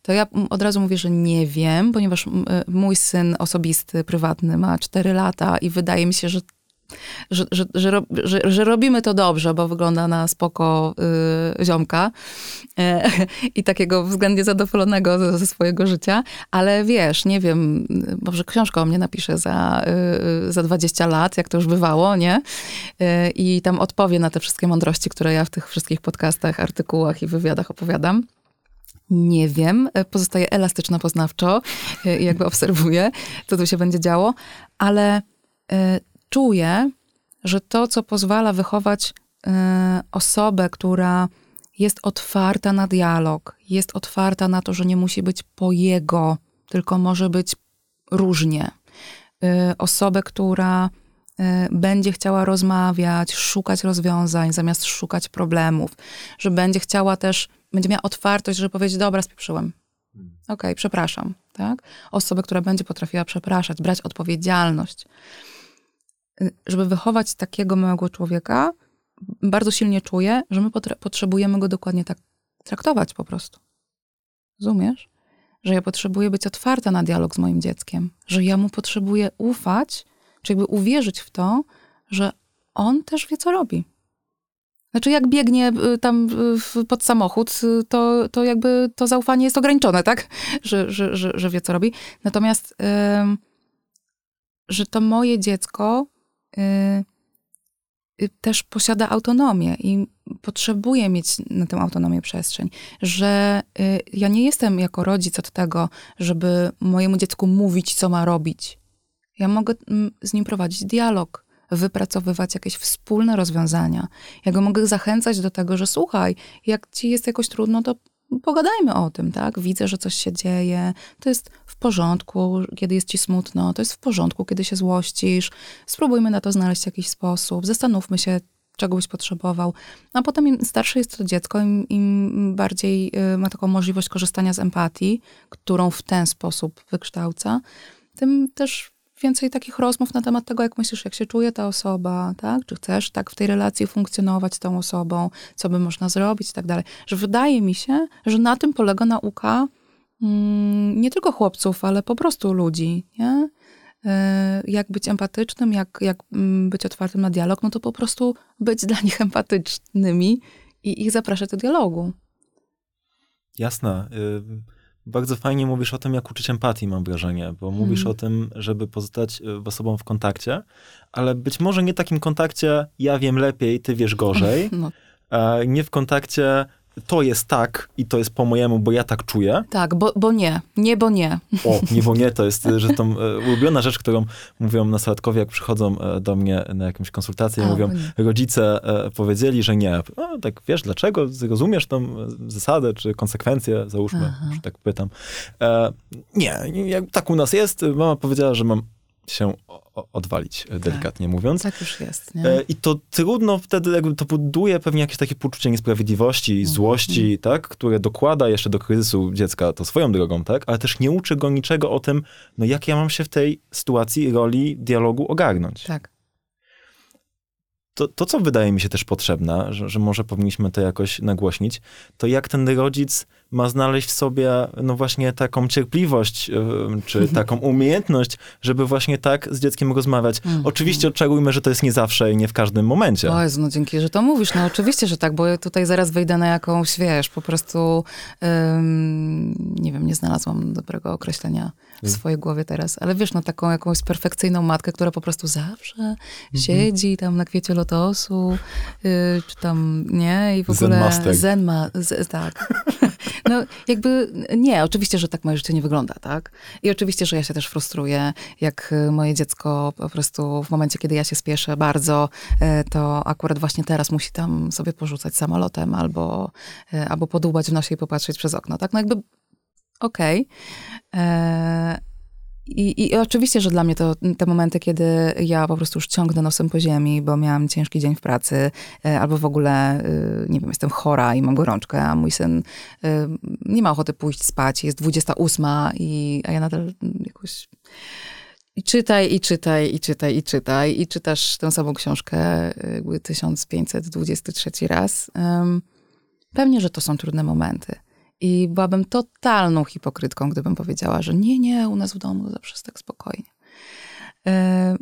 Speaker 1: to ja od razu mówię, że nie wiem, ponieważ mój syn osobisty, prywatny ma 4 lata i wydaje mi się, że że, że, że, że, robimy to dobrze, bo wygląda na spoko y, ziomka e, i takiego względnie zadowolonego ze, ze, swojego życia, ale wiesz, nie wiem, może książkę o mnie napisze za, y, za 20 lat, jak to już bywało, nie? Y, I tam odpowie na te wszystkie mądrości, które ja w tych wszystkich podcastach, artykułach i wywiadach opowiadam. Nie wiem, pozostaje elastyczna poznawczo, jakby obserwuję, co tu się będzie działo, ale czuję, że to, co pozwala wychować y, osobę, która jest otwarta na dialog, jest otwarta na to, że nie musi być po jego, tylko może być różnie. Y, osobę, która y, będzie chciała rozmawiać, szukać rozwiązań zamiast szukać problemów, że będzie chciała też, będzie miała otwartość, żeby powiedzieć, dobra, spieprzyłem. Hmm. Okej, okay, przepraszam, tak? Osobę, która będzie potrafiła przepraszać, brać odpowiedzialność żeby wychować takiego małego człowieka, bardzo silnie czuję, że my potrzebujemy go dokładnie tak traktować po prostu. Rozumiesz? Że ja potrzebuję być otwarta na dialog z moim dzieckiem, że ja mu potrzebuję ufać, czy jakby uwierzyć w to, że on też wie, co robi. Znaczy, jak biegnie y, tam y, pod samochód, y, to, to jakby to zaufanie jest ograniczone, tak? Że, że, że, że wie, co robi. Natomiast, yy, że to moje dziecko Y, y, też posiada autonomię i potrzebuje mieć na tę autonomię przestrzeń, że y, ja nie jestem jako rodzic od tego, żeby mojemu dziecku mówić, co ma robić. Ja mogę mm, z nim prowadzić dialog, wypracowywać jakieś wspólne rozwiązania. Ja go mogę zachęcać do tego, że słuchaj, jak ci jest jakoś trudno, to pogadajmy o tym, tak? Widzę, że coś się dzieje, to jest w porządku, kiedy jest ci smutno, to jest w porządku, kiedy się złościsz. Spróbujmy na to znaleźć jakiś sposób, zastanówmy się, czego byś potrzebował. A potem im starsze jest to dziecko, im, im bardziej y, ma taką możliwość korzystania z empatii, którą w ten sposób wykształca, tym też więcej takich rozmów na temat tego, jak myślisz, jak się czuje ta osoba, tak? Czy chcesz tak w tej relacji funkcjonować z tą osobą, co by można zrobić i tak dalej. Że wydaje mi się, że na tym polega nauka mm, nie tylko chłopców, ale po prostu ludzi, nie? E, jak być empatycznym, jak, jak mm, być otwartym na dialog, no to po prostu być dla nich empatycznymi i ich zapraszać do dialogu.
Speaker 2: Jasne. Y bardzo fajnie mówisz o tym, jak uczyć empatii, mam wrażenie, bo mówisz mm. o tym, żeby pozostać e, osobą w kontakcie, ale być może nie takim kontakcie, ja wiem lepiej, ty wiesz gorzej, no. nie w kontakcie, to jest tak i to jest po mojemu, bo ja tak czuję.
Speaker 1: Tak, bo, bo nie. Nie, bo nie.
Speaker 2: O, nie, bo nie, to jest że tą e, ulubiona rzecz, którą mówią nastolatkowie, jak przychodzą e, do mnie na jakąś konsultację i mówią, rodzice e, powiedzieli, że nie. O, tak, wiesz, dlaczego? Rozumiesz tą zasadę, czy konsekwencje, załóżmy, że tak pytam. E, nie, jak tak u nas jest, mama powiedziała, że mam się odwalić, e, delikatnie tak, mówiąc.
Speaker 1: Tak już jest. Nie?
Speaker 2: I to trudno wtedy, jakby to buduje pewnie jakieś takie poczucie niesprawiedliwości, mm. złości, mm. tak, które dokłada jeszcze do kryzysu dziecka to swoją drogą, tak, ale też nie uczy go niczego o tym, no jak ja mam się w tej sytuacji roli dialogu ogarnąć.
Speaker 1: Tak
Speaker 2: to, to, co wydaje mi się też potrzebne, że, że, może powinniśmy to jakoś nagłośnić, to jak ten rodzic ma znaleźć w sobie, no właśnie taką cierpliwość, czy taką umiejętność, żeby właśnie tak z dzieckiem rozmawiać. Mm. Oczywiście oczekujmy, że to jest nie zawsze i nie w każdym momencie.
Speaker 1: O Jezu, no dzięki, że to mówisz. No oczywiście, że tak, bo tutaj zaraz wyjdę na jakąś, wiesz, po prostu, um, nie wiem, nie znalazłam dobrego określenia w mm. swojej głowie teraz, ale wiesz, no taką jakąś perfekcyjną matkę, która po prostu zawsze mm -hmm. siedzi tam na kwiecie lotosu, y, czy tam, nie, i w ogóle... Zen ma, z, tak. No jakby nie, oczywiście, że tak moje życie nie wygląda, tak? I oczywiście, że ja się też frustruję, jak y, moje dziecko po prostu w momencie, kiedy ja się spieszę bardzo, y, to akurat właśnie teraz musi tam sobie porzucać samolotem albo, albo podłubać w nosie i popatrzeć przez okno, tak? No jakby okej. Okay. E, i, oczywiście, że dla mnie to te momenty, kiedy ja po prostu już ciągnę nosem po ziemi, bo miałam ciężki dzień w pracy, e, albo w ogóle, e, nie wiem, jestem chora i mam gorączkę, a mój syn nie ma ochoty pójść spać, jest 28 i, a ja nadal jakoś i czytaj, i czytaj, i czytaj, i czytaj, i czytasz tę samą książkę jakby 1523 raz. Pewnie, że to są trudne momenty. I byłabym totalną hipokrytką, gdybym powiedziała, że nie, nie, u nas w domu zawsze jest tak spokojnie. E,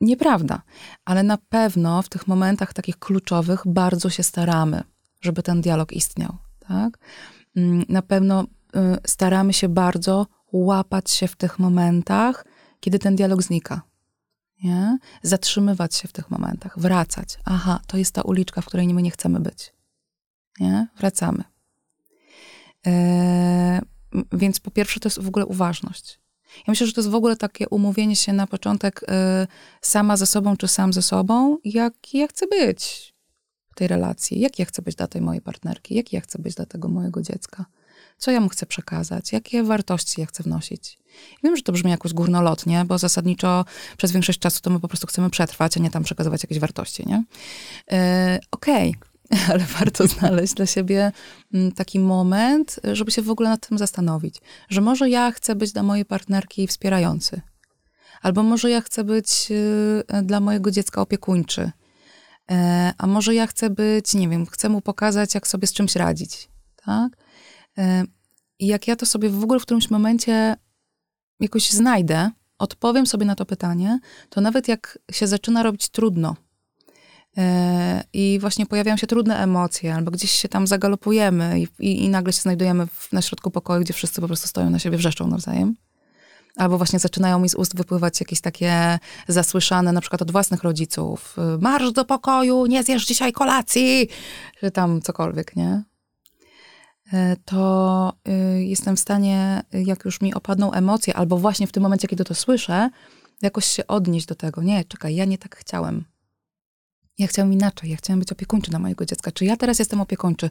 Speaker 1: nieprawda, ale na pewno w tych momentach takich kluczowych bardzo się staramy, żeby ten dialog istniał. Tak? Mm, na pewno y, staramy się bardzo łapać się w tych momentach, kiedy ten dialog znika. Nie? Zatrzymywać się w tych momentach, wracać. Aha, to jest ta uliczka, w której my nie chcemy być. Nie? Wracamy. E, więc po pierwsze to jest w ogóle uważność. Ja myślę, że to jest w ogóle takie umówienie się na początek e, sama ze sobą, czy sam ze sobą, jaki ja chcę być w tej relacji, jaki ja chcę być dla tej mojej partnerki, jaki ja chcę być dla tego mojego dziecka, co ja mu chcę przekazać, jakie wartości ja chcę wnosić. wiem, że to brzmi jakoś górnolotnie, bo zasadniczo przez większość czasu to my po prostu chcemy przetrwać, a nie tam przekazywać jakieś wartości, nie? Yy, Okej, okay ale warto znaleźć dla siebie mm, taki moment, żeby się w ogóle nad tym zastanowić, że może ja chcę być dla mojej partnerki wspierający, albo może ja chcę być y, dla mojego dziecka opiekuńczy, e, a może ja chcę być, nie wiem, chcę mu pokazać, jak sobie z czymś radzić, tak? E, I jak ja to sobie w ogóle w którymś momencie jakoś znajdę, odpowiem sobie na to pytanie, to nawet jak się zaczyna robić trudno, i właśnie pojawiają się trudne emocje, albo gdzieś się tam zagalopujemy i, i, i nagle się znajdujemy w, na środku pokoju, gdzie wszyscy po prostu stoją na siebie, wrzeszczą nawzajem. Albo właśnie zaczynają mi z ust wypływać jakieś takie zasłyszane, na przykład od własnych rodziców. Marsz do pokoju, nie zjesz dzisiaj kolacji! Czy tam cokolwiek, nie? E, to y, jestem w stanie, jak już mi opadną emocje, albo właśnie w tym momencie, kiedy to słyszę, jakoś się odnieść do tego. Nie, czekaj, ja nie tak chciałem ja chciałam inaczej, ja chciałam być opiekuńczy dla mojego dziecka. Czy ja teraz jestem opiekuńczy?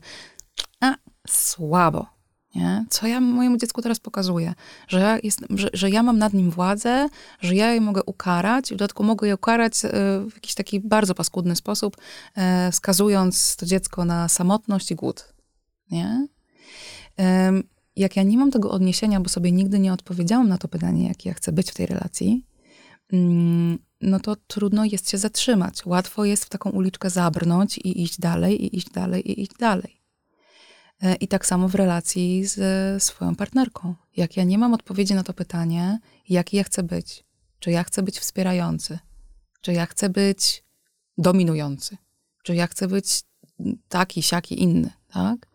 Speaker 1: A, słabo. Nie? Co ja mojemu dziecku teraz pokazuję? Że ja, jest, że, że ja mam nad nim władzę, że ja je mogę ukarać i w dodatku mogę je ukarać e, w jakiś taki bardzo paskudny sposób, e, wskazując to dziecko na samotność i głód. Nie? Jak ja nie mam tego odniesienia, bo sobie nigdy nie odpowiedziałam na to pytanie, jaki ja chcę być w tej relacji, mm, no to trudno jest się zatrzymać. Łatwo jest w taką uliczkę zabrnąć i iść dalej, i iść dalej, i iść dalej. E, I tak samo w relacji z swoją partnerką. Jak ja nie mam odpowiedzi na to pytanie, jaki ja chcę być, czy ja chcę być wspierający, czy ja chcę być dominujący, czy ja chcę być taki, siaki, inny, tak?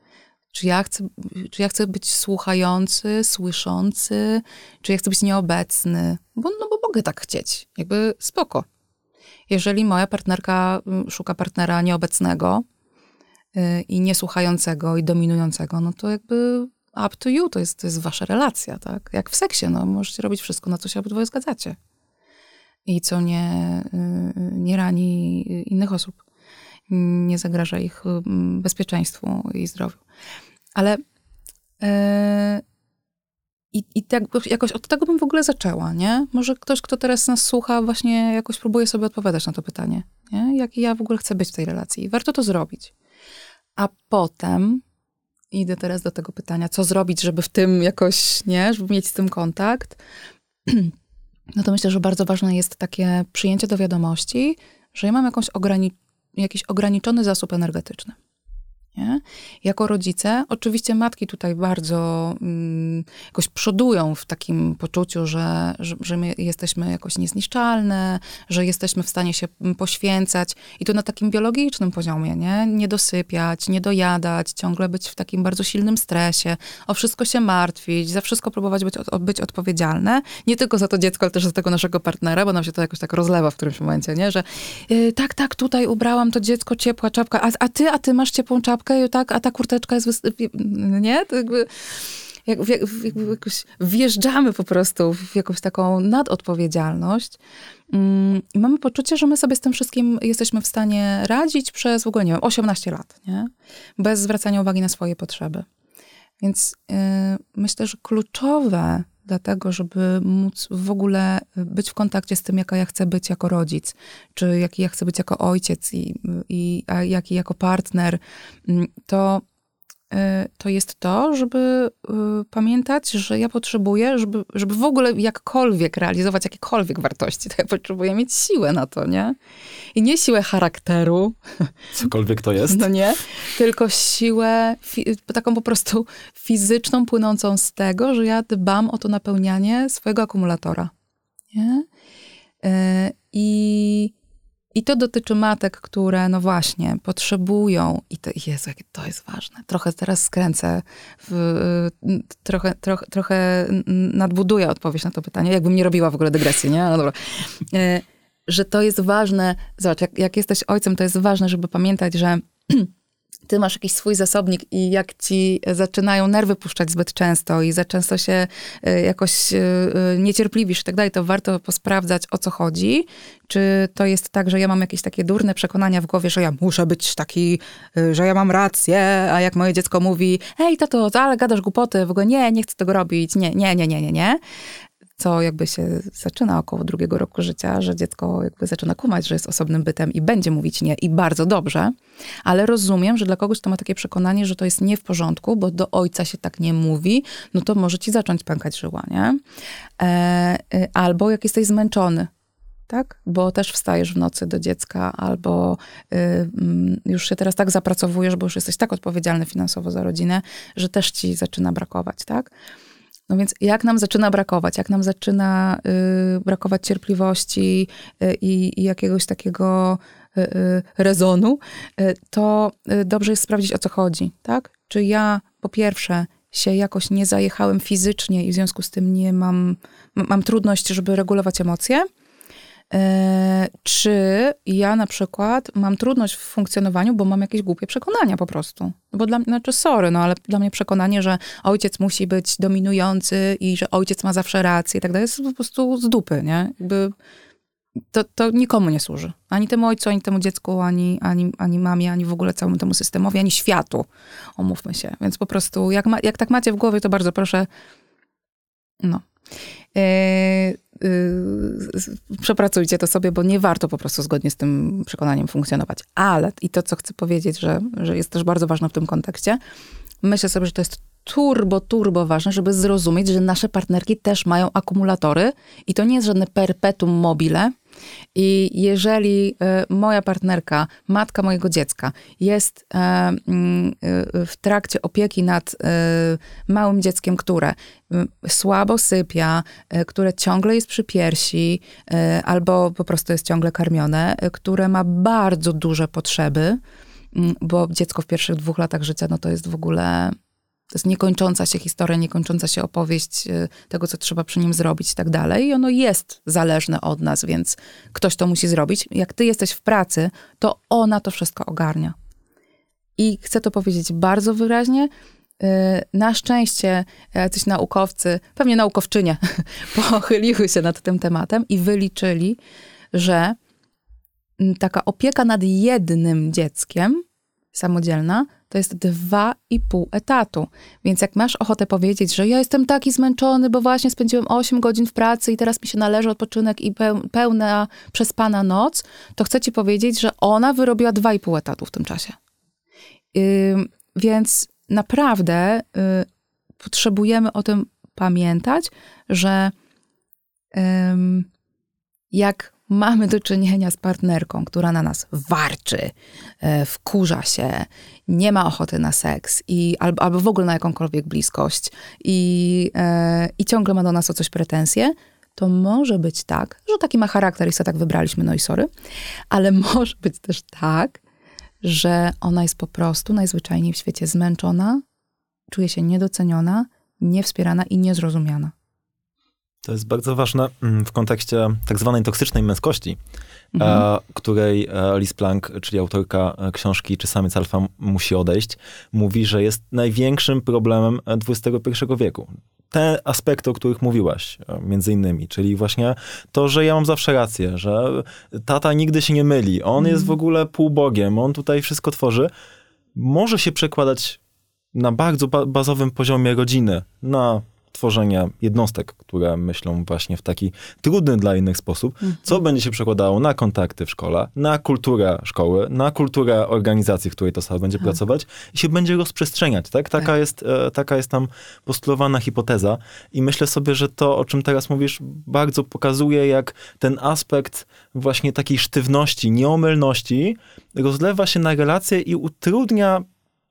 Speaker 1: Czy ja, chcę, czy ja chcę być słuchający, słyszący, czy ja chcę być nieobecny? Bo, no bo mogę tak chcieć. Jakby spoko. Jeżeli moja partnerka mm, szuka partnera nieobecnego yy, i niesłuchającego i dominującego, no to jakby up to you, to jest, to jest wasza relacja, tak? Jak w seksie, no możecie robić wszystko, na co się obydwoje zgadzacie. I co nie, yy, nie rani innych osób, nie zagraża ich yy, bezpieczeństwu i zdrowiu. Ale yy, i, i tak jakoś od tego bym w ogóle zaczęła, nie? Może ktoś, kto teraz nas słucha, właśnie jakoś próbuje sobie odpowiadać na to pytanie, nie? Jaki ja w ogóle chcę być w tej relacji. Warto to zrobić. A potem idę teraz do tego pytania, co zrobić, żeby w tym jakoś, nie? Żeby mieć z tym kontakt. No to myślę, że bardzo ważne jest takie przyjęcie do wiadomości, że ja mam jakąś ograni jakiś ograniczony zasób energetyczny. Nie? Jako rodzice, oczywiście matki tutaj bardzo mm, jakoś przodują w takim poczuciu, że, że, że, my jesteśmy jakoś niezniszczalne, że jesteśmy w stanie się poświęcać i to na takim biologicznym poziomie, nie? Nie dosypiać, nie dojadać, ciągle być w takim bardzo silnym stresie, o wszystko się martwić, za wszystko próbować być, być odpowiedzialne. Nie tylko za to dziecko, ale też za tego naszego partnera, bo nam się to jakoś tak rozlewa w którymś momencie, nie? Że yy, tak, tak, tutaj ubrałam to dziecko, ciepła czapka, a, a ty, a ty masz ciepłą czapkę, kurteczkę, tak, a ta kurteczka jest, nie? To jakby, jak, jakby jakoś wjeżdżamy po prostu w jakąś taką nadodpowiedzialność mm, i mamy poczucie, że my sobie z tym wszystkim jesteśmy w stanie radzić przez w ogóle, nie wiem, 18 lat, nie? Bez zwracania uwagi na swoje potrzeby. Więc yy, myślę, że kluczowe dlatego, żeby móc w ogóle być w kontakcie z tym, jaka ja chcę być jako rodzic, czy jaki ja chcę być jako ojciec i, i a jaki jako partner, mm, to Y, to jest to, żeby y, pamiętać, że ja potrzebuję, żeby, żeby w ogóle jakkolwiek realizować jakiekolwiek wartości, to ja potrzebuję mieć siłę na to, nie? I nie siłę charakteru.
Speaker 2: Cokolwiek to jest.
Speaker 1: No nie, tylko siłę taką po prostu fizyczną, płynącą z tego, że ja dbam o to napełnianie swojego akumulatora. Nie? Y, I i to dotyczy matek, które, no właśnie, potrzebują, i to, Jezu, jakie to jest ważne. Trochę teraz skręcę, w, trochę, trochę, trochę nadbuduję odpowiedź na to pytanie, jakbym nie robiła w ogóle dygresji, nie? No dobra. E, że to jest ważne, zobacz, jak, jak jesteś ojcem, to jest ważne, żeby pamiętać, że ty masz jakiś swój zasobnik i jak ci zaczynają nerwy puszczać zbyt często i za często się e, jakoś e, e, niecierpliwisz i tak dalej, to warto posprawdzać o co chodzi. Czy to jest tak, że ja mam jakieś takie durne przekonania w głowie, że ja muszę być taki, że ja mam rację, a jak moje dziecko mówi, hej tato, ale gadasz głupoty, w ogóle nie, nie chcę tego robić, nie, nie, nie, nie, nie, nie co jakby się zaczyna około drugiego roku życia, że dziecko jakby zaczyna kumać, że jest osobnym bytem i będzie mówić nie i bardzo dobrze, ale rozumiem, że dla kogoś to ma takie przekonanie, że to jest nie w porządku, bo do ojca się tak nie mówi, no to może ci zacząć pękać żyła, nie? E, e, albo jak jesteś zmęczony, tak? Bo też wstajesz w nocy do dziecka, albo y, mm, już się teraz tak zapracowujesz, bo już jesteś tak odpowiedzialny finansowo za rodzinę, że też ci zaczyna brakować, tak? No więc jak nam zaczyna brakować, jak nam zaczyna y, brakować cierpliwości y, i, jakiegoś takiego y, y rezonu, y, to y, dobrze jest sprawdzić, o co chodzi, tak? Czy ja po pierwsze się jakoś nie zajechałem fizycznie i w związku z tym nie mam, mam trudność, żeby regulować emocje, czy ja na przykład mam trudność w funkcjonowaniu, bo mam jakieś głupie przekonania po prostu. Bo dla mnie, znaczy sorry, no ale dla mnie przekonanie, że ojciec musi być dominujący i że ojciec ma zawsze rację i tak dalej, jest po prostu z dupy, nie? Jakby to, to nikomu nie służy. Ani temu ojcu, ani temu dziecku, ani, ani, ani mamie, ani w ogóle całemu temu systemowi, ani światu. Omówmy się. Więc po prostu, jak, ma, jak tak macie w głowie, to bardzo proszę, no. Yy, yy, przepracujcie to sobie, bo nie warto po prostu zgodnie z tym przekonaniem funkcjonować. Ale, i to, co chcę powiedzieć, że, że jest też bardzo ważne w tym kontekście, myślę sobie, że to jest turbo, turbo ważne, żeby zrozumieć, że nasze partnerki też mają akumulatory i to nie jest żadne perpetuum mobile, i jeżeli e, moja partnerka, matka mojego dziecka, jest e, mm, e, w trakcie opieki nad małym dzieckiem, które słabo sypia, które ciągle jest przy piersi, albo po prostu jest ciągle karmione, które ma bardzo duże potrzeby, bo dziecko w pierwszych dwóch latach życia, no to jest w ogóle to jest niekończąca się historia, niekończąca się opowieść y, tego, co trzeba przy nim zrobić i tak dalej. I ono jest zależne od nas, więc ktoś to musi zrobić. Jak ty jesteś w pracy, to ona to wszystko ogarnia. I chcę to powiedzieć bardzo wyraźnie. Y, na szczęście jacyś naukowcy, pewnie naukowczynie, pochyliły się nad tym tematem i wyliczyli, że taka opieka nad jednym dzieckiem samodzielna to jest dwa i pół etatu. Więc jak masz ochotę powiedzieć, że ja jestem taki zmęczony, bo właśnie spędziłem 8 godzin w pracy i teraz mi się należy odpoczynek i pełna przespana noc, to chcę ci powiedzieć, że ona wyrobiła dwa i pół etatu w tym czasie. Yy, więc naprawdę yy, potrzebujemy o tym pamiętać, że yy, jak mamy do czynienia z partnerką, która na nas warczy, e, wkurza się, nie ma ochoty na seks i, albo, albo w ogóle na jakąkolwiek bliskość i, e, i ciągle ma do nas o coś pretensje, to może być tak, że taki ma charakter i sobie tak wybraliśmy, no i sorry, ale może być też tak, że ona jest po prostu najzwyczajniej w świecie zmęczona, czuje się niedoceniona, niewspierana i niezrozumiana.
Speaker 2: To jest bardzo ważne mm, w kontekście tak zwanej toksycznej męskości, mhm. E, której e, Liz Plank, czyli autorka e, książki Czy samiec alfa musi odejść, mówi, że jest największym problemem XXI wieku. Te aspekty, o których mówiłaś, między innymi, czyli właśnie to, że ja mam zawsze rację, że tata nigdy się nie myli, on mhm. jest w ogóle półbogiem, on tutaj wszystko tworzy, może się przekładać na bardzo bazowym poziomie rodziny, na tworzenie jednostek, które myślą właśnie w taki trudny dla innych sposób,
Speaker 1: Mhm.
Speaker 2: co będzie się przekładało na kontakty w szkole, na kulturę szkoły, na kulturę organizacji, w której to osoba będzie pracować i się będzie rozprzestrzeniać, tak? Taka,
Speaker 1: Tak.
Speaker 2: Jest, e, taka jest tam postulowana hipoteza i myślę sobie, że to, o czym teraz mówisz, bardzo pokazuje, jak ten aspekt właśnie takiej sztywności, nieomylności rozlewa się na relacje i utrudnia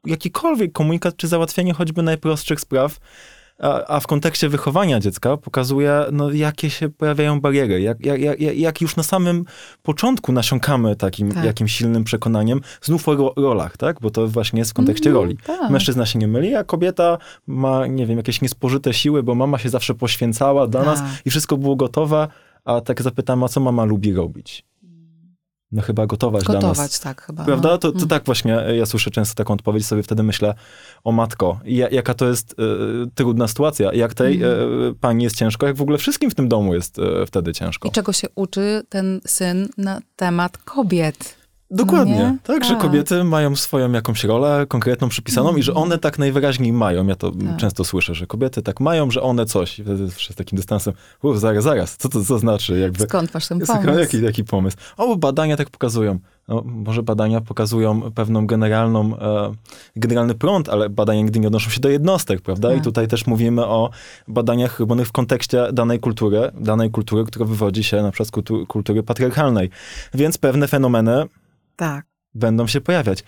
Speaker 2: jakikolwiek komunikat czy załatwienie choćby najprostszych spraw, a, a w kontekście wychowania dziecka pokazuje, no, jakie się pojawiają bariery, jak, jak, jak, jak już na samym początku nasiąkamy takim
Speaker 1: Tak.
Speaker 2: jakimś silnym przekonaniem, znów o ro, rolach, tak? Bo to właśnie jest w kontekście
Speaker 1: Mhm,
Speaker 2: roli.
Speaker 1: tak.
Speaker 2: Mężczyzna się nie myli, a kobieta ma, nie wiem, jakieś niespożyte siły, bo mama się zawsze poświęcała dla nas
Speaker 1: Tak.
Speaker 2: i wszystko było gotowe, a tak zapytam, a co mama lubi robić? No chyba gotować, dla nas.
Speaker 1: Gotować, tak chyba.
Speaker 2: Prawda?
Speaker 1: no.
Speaker 2: To, to
Speaker 1: Mm.
Speaker 2: tak właśnie, e, ja słyszę często taką odpowiedź, sobie wtedy myślę, o matko, ja, jaka to jest e, trudna sytuacja, jak tej e, pani jest ciężko, jak w ogóle wszystkim w tym domu jest e, wtedy ciężko.
Speaker 1: I czego się uczy ten syn na temat kobiet.
Speaker 2: Dokładnie,
Speaker 1: nie?
Speaker 2: tak, że
Speaker 1: Tak.
Speaker 2: kobiety mają swoją jakąś rolę konkretną, przypisaną i że one tak najwyraźniej mają. Ja to
Speaker 1: Tak.
Speaker 2: często słyszę, że kobiety tak mają, że one coś. I wtedy z takim dystansem, uff, zaraz, zaraz, co to co znaczy? Jakby,
Speaker 1: Skąd masz ten pomysł?
Speaker 2: jaki, jaki pomysł? O, badania tak pokazują. No, może badania pokazują pewną generalną, e, generalny prąd, ale badania nigdy nie odnoszą się do jednostek, prawda? I
Speaker 1: Tak.
Speaker 2: tutaj też mówimy o badaniach robionych w kontekście danej kultury, danej kultury, która wywodzi się na przykład z kultu, kultury patriarchalnej. Więc pewne fenomeny
Speaker 1: Tak.
Speaker 2: będą się pojawiać.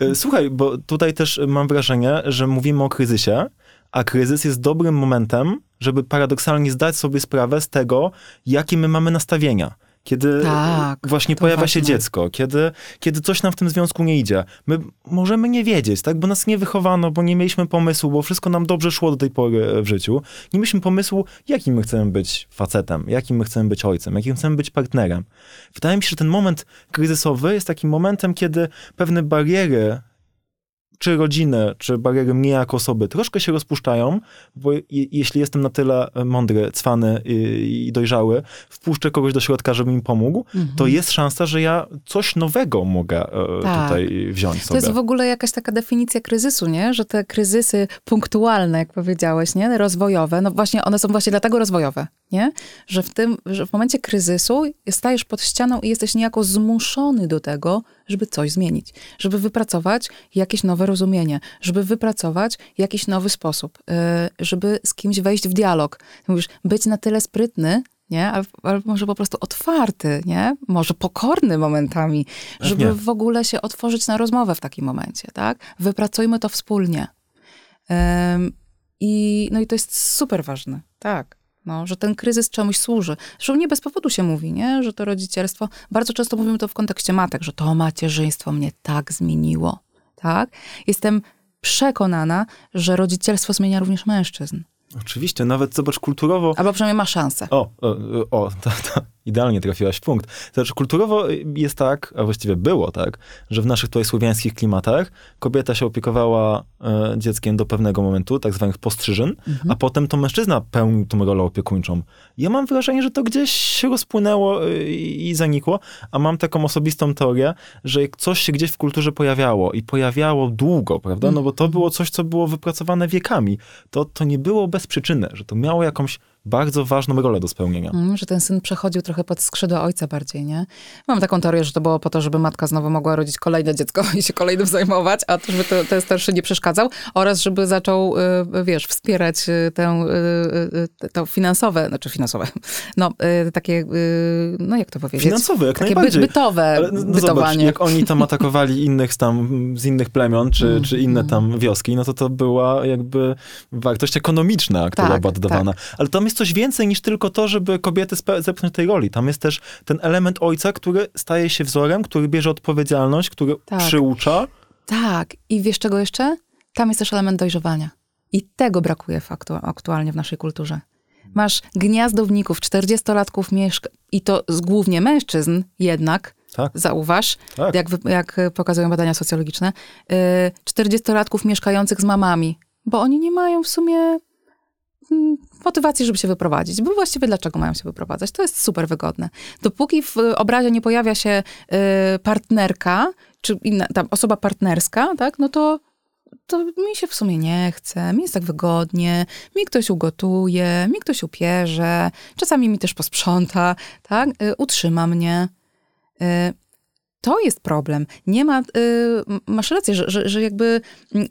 Speaker 2: E, Słuchaj, bo tutaj też mam wrażenie, że mówimy o kryzysie, a kryzys jest dobrym momentem, żeby paradoksalnie zdać sobie sprawę z tego, jakie my mamy nastawienia. Kiedy
Speaker 1: Tak,
Speaker 2: właśnie pojawia się
Speaker 1: ważne.
Speaker 2: dziecko, kiedy, kiedy coś nam w tym związku nie idzie. My możemy nie wiedzieć, tak? Bo nas nie wychowano, bo nie mieliśmy pomysłu, bo wszystko nam dobrze szło do tej pory w życiu. Nie mieliśmy pomysłu, jakim my chcemy być facetem, jakim my chcemy być ojcem, jakim chcemy być partnerem. Wydaje mi się, że ten moment kryzysowy jest takim momentem, kiedy pewne bariery czy rodziny, czy bariery mnie jako osoby troszkę się rozpuszczają, bo je, jeśli jestem na tyle mądry, cwany i, i dojrzały, wpuszczę kogoś do środka, żeby mi pomógł,
Speaker 1: Mhm.
Speaker 2: to jest szansa, że ja coś nowego mogę e,
Speaker 1: Tak.
Speaker 2: tutaj wziąć
Speaker 1: To
Speaker 2: sobie.
Speaker 1: jest w ogóle jakaś taka definicja kryzysu, nie? Że te kryzysy punktualne, jak powiedziałeś, nie? Rozwojowe, no właśnie one są właśnie dlatego rozwojowe, nie? Że w tym, że w momencie kryzysu stajesz pod ścianą i jesteś niejako zmuszony do tego, żeby coś zmienić, żeby wypracować jakieś nowe rozumienie, żeby wypracować jakiś nowy sposób, yy, żeby z kimś wejść w dialog. Mówisz, być na tyle sprytny, nie? Ale może po prostu otwarty, nie? Może pokorny momentami, żeby
Speaker 2: Pewnie.
Speaker 1: w ogóle się otworzyć na rozmowę w takim momencie, tak? Wypracujmy to wspólnie. I, no i to jest super ważne, tak. No, że ten kryzys czemuś służy. Zresztą nie bez powodu się mówi, nie? że to rodzicielstwo, bardzo często mówimy to w kontekście matek, że to macierzyństwo mnie tak zmieniło, tak? Jestem przekonana, że rodzicielstwo zmienia również mężczyzn.
Speaker 2: Oczywiście, nawet zobacz kulturowo,
Speaker 1: Albo przynajmniej ma szansę.
Speaker 2: O, o, o to, to idealnie trafiłaś w punkt. Znaczy, kulturowo jest tak, a właściwie było tak, że w naszych tutaj słowiańskich klimatach kobieta się opiekowała e, dzieckiem do pewnego momentu, tak zwanych postrzyżyn, a potem to mężczyzna pełnił tą rolę opiekuńczą. Ja mam wrażenie, że to gdzieś się rozpłynęło e, i, i zanikło, a mam taką osobistą teorię, że jak coś się gdzieś w kulturze pojawiało i pojawiało długo, prawda? No bo to było coś, co było wypracowane wiekami. To, to nie było bez przyczyny, że to miało jakąś bardzo ważną rolę do spełnienia.
Speaker 1: Mm, że ten syn przechodził trochę pod skrzydła ojca bardziej, nie? Mam taką teorię, że to było po to, żeby matka znowu mogła rodzić kolejne dziecko i się kolejnym zajmować, a to, żeby to, ten starszy nie przeszkadzał oraz żeby zaczął, y, wiesz, wspierać y, tę, y, y, to finansowe, znaczy finansowe, no y, takie, y, no jak to powiedzieć?
Speaker 2: Finansowe, jak
Speaker 1: takie
Speaker 2: najbardziej.
Speaker 1: bytowe
Speaker 2: Ale no, zobacz,
Speaker 1: bytowanie.
Speaker 2: jak oni tam atakowali innych tam z innych plemion, czy,
Speaker 1: Mm,
Speaker 2: czy inne tam wioski, no to to była jakby wartość ekonomiczna, która
Speaker 1: Tak,
Speaker 2: była dodawana. Ale tam jest coś więcej niż tylko to, żeby kobiety zepchnąć tej roli. Tam jest też ten element ojca, który staje się wzorem, który bierze odpowiedzialność, który
Speaker 1: Tak.
Speaker 2: przyucza.
Speaker 1: Tak. I wiesz czego jeszcze? Tam jest też element dojrzewania. I tego brakuje aktualnie w naszej kulturze. Masz gniazdowników, 40-latków mieszka i to głównie mężczyzn jednak,
Speaker 2: Tak,
Speaker 1: zauważ,
Speaker 2: tak.
Speaker 1: jak, jak pokazują badania socjologiczne, yy, 40-latków mieszkających z mamami, bo oni nie mają w sumie motywacji, żeby się wyprowadzić. Bo właściwie dlaczego mają się wyprowadzać? To jest super wygodne. Dopóki w obrazie nie pojawia się y, partnerka, czy inna, tam osoba partnerska, tak, no to to mi się w sumie nie chce, mi jest tak wygodnie, mi ktoś ugotuje, mi ktoś upierze, czasami mi też posprząta, tak? Y, utrzyma mnie. Y, to jest problem. Nie ma, y, masz rację, że, że, że jakby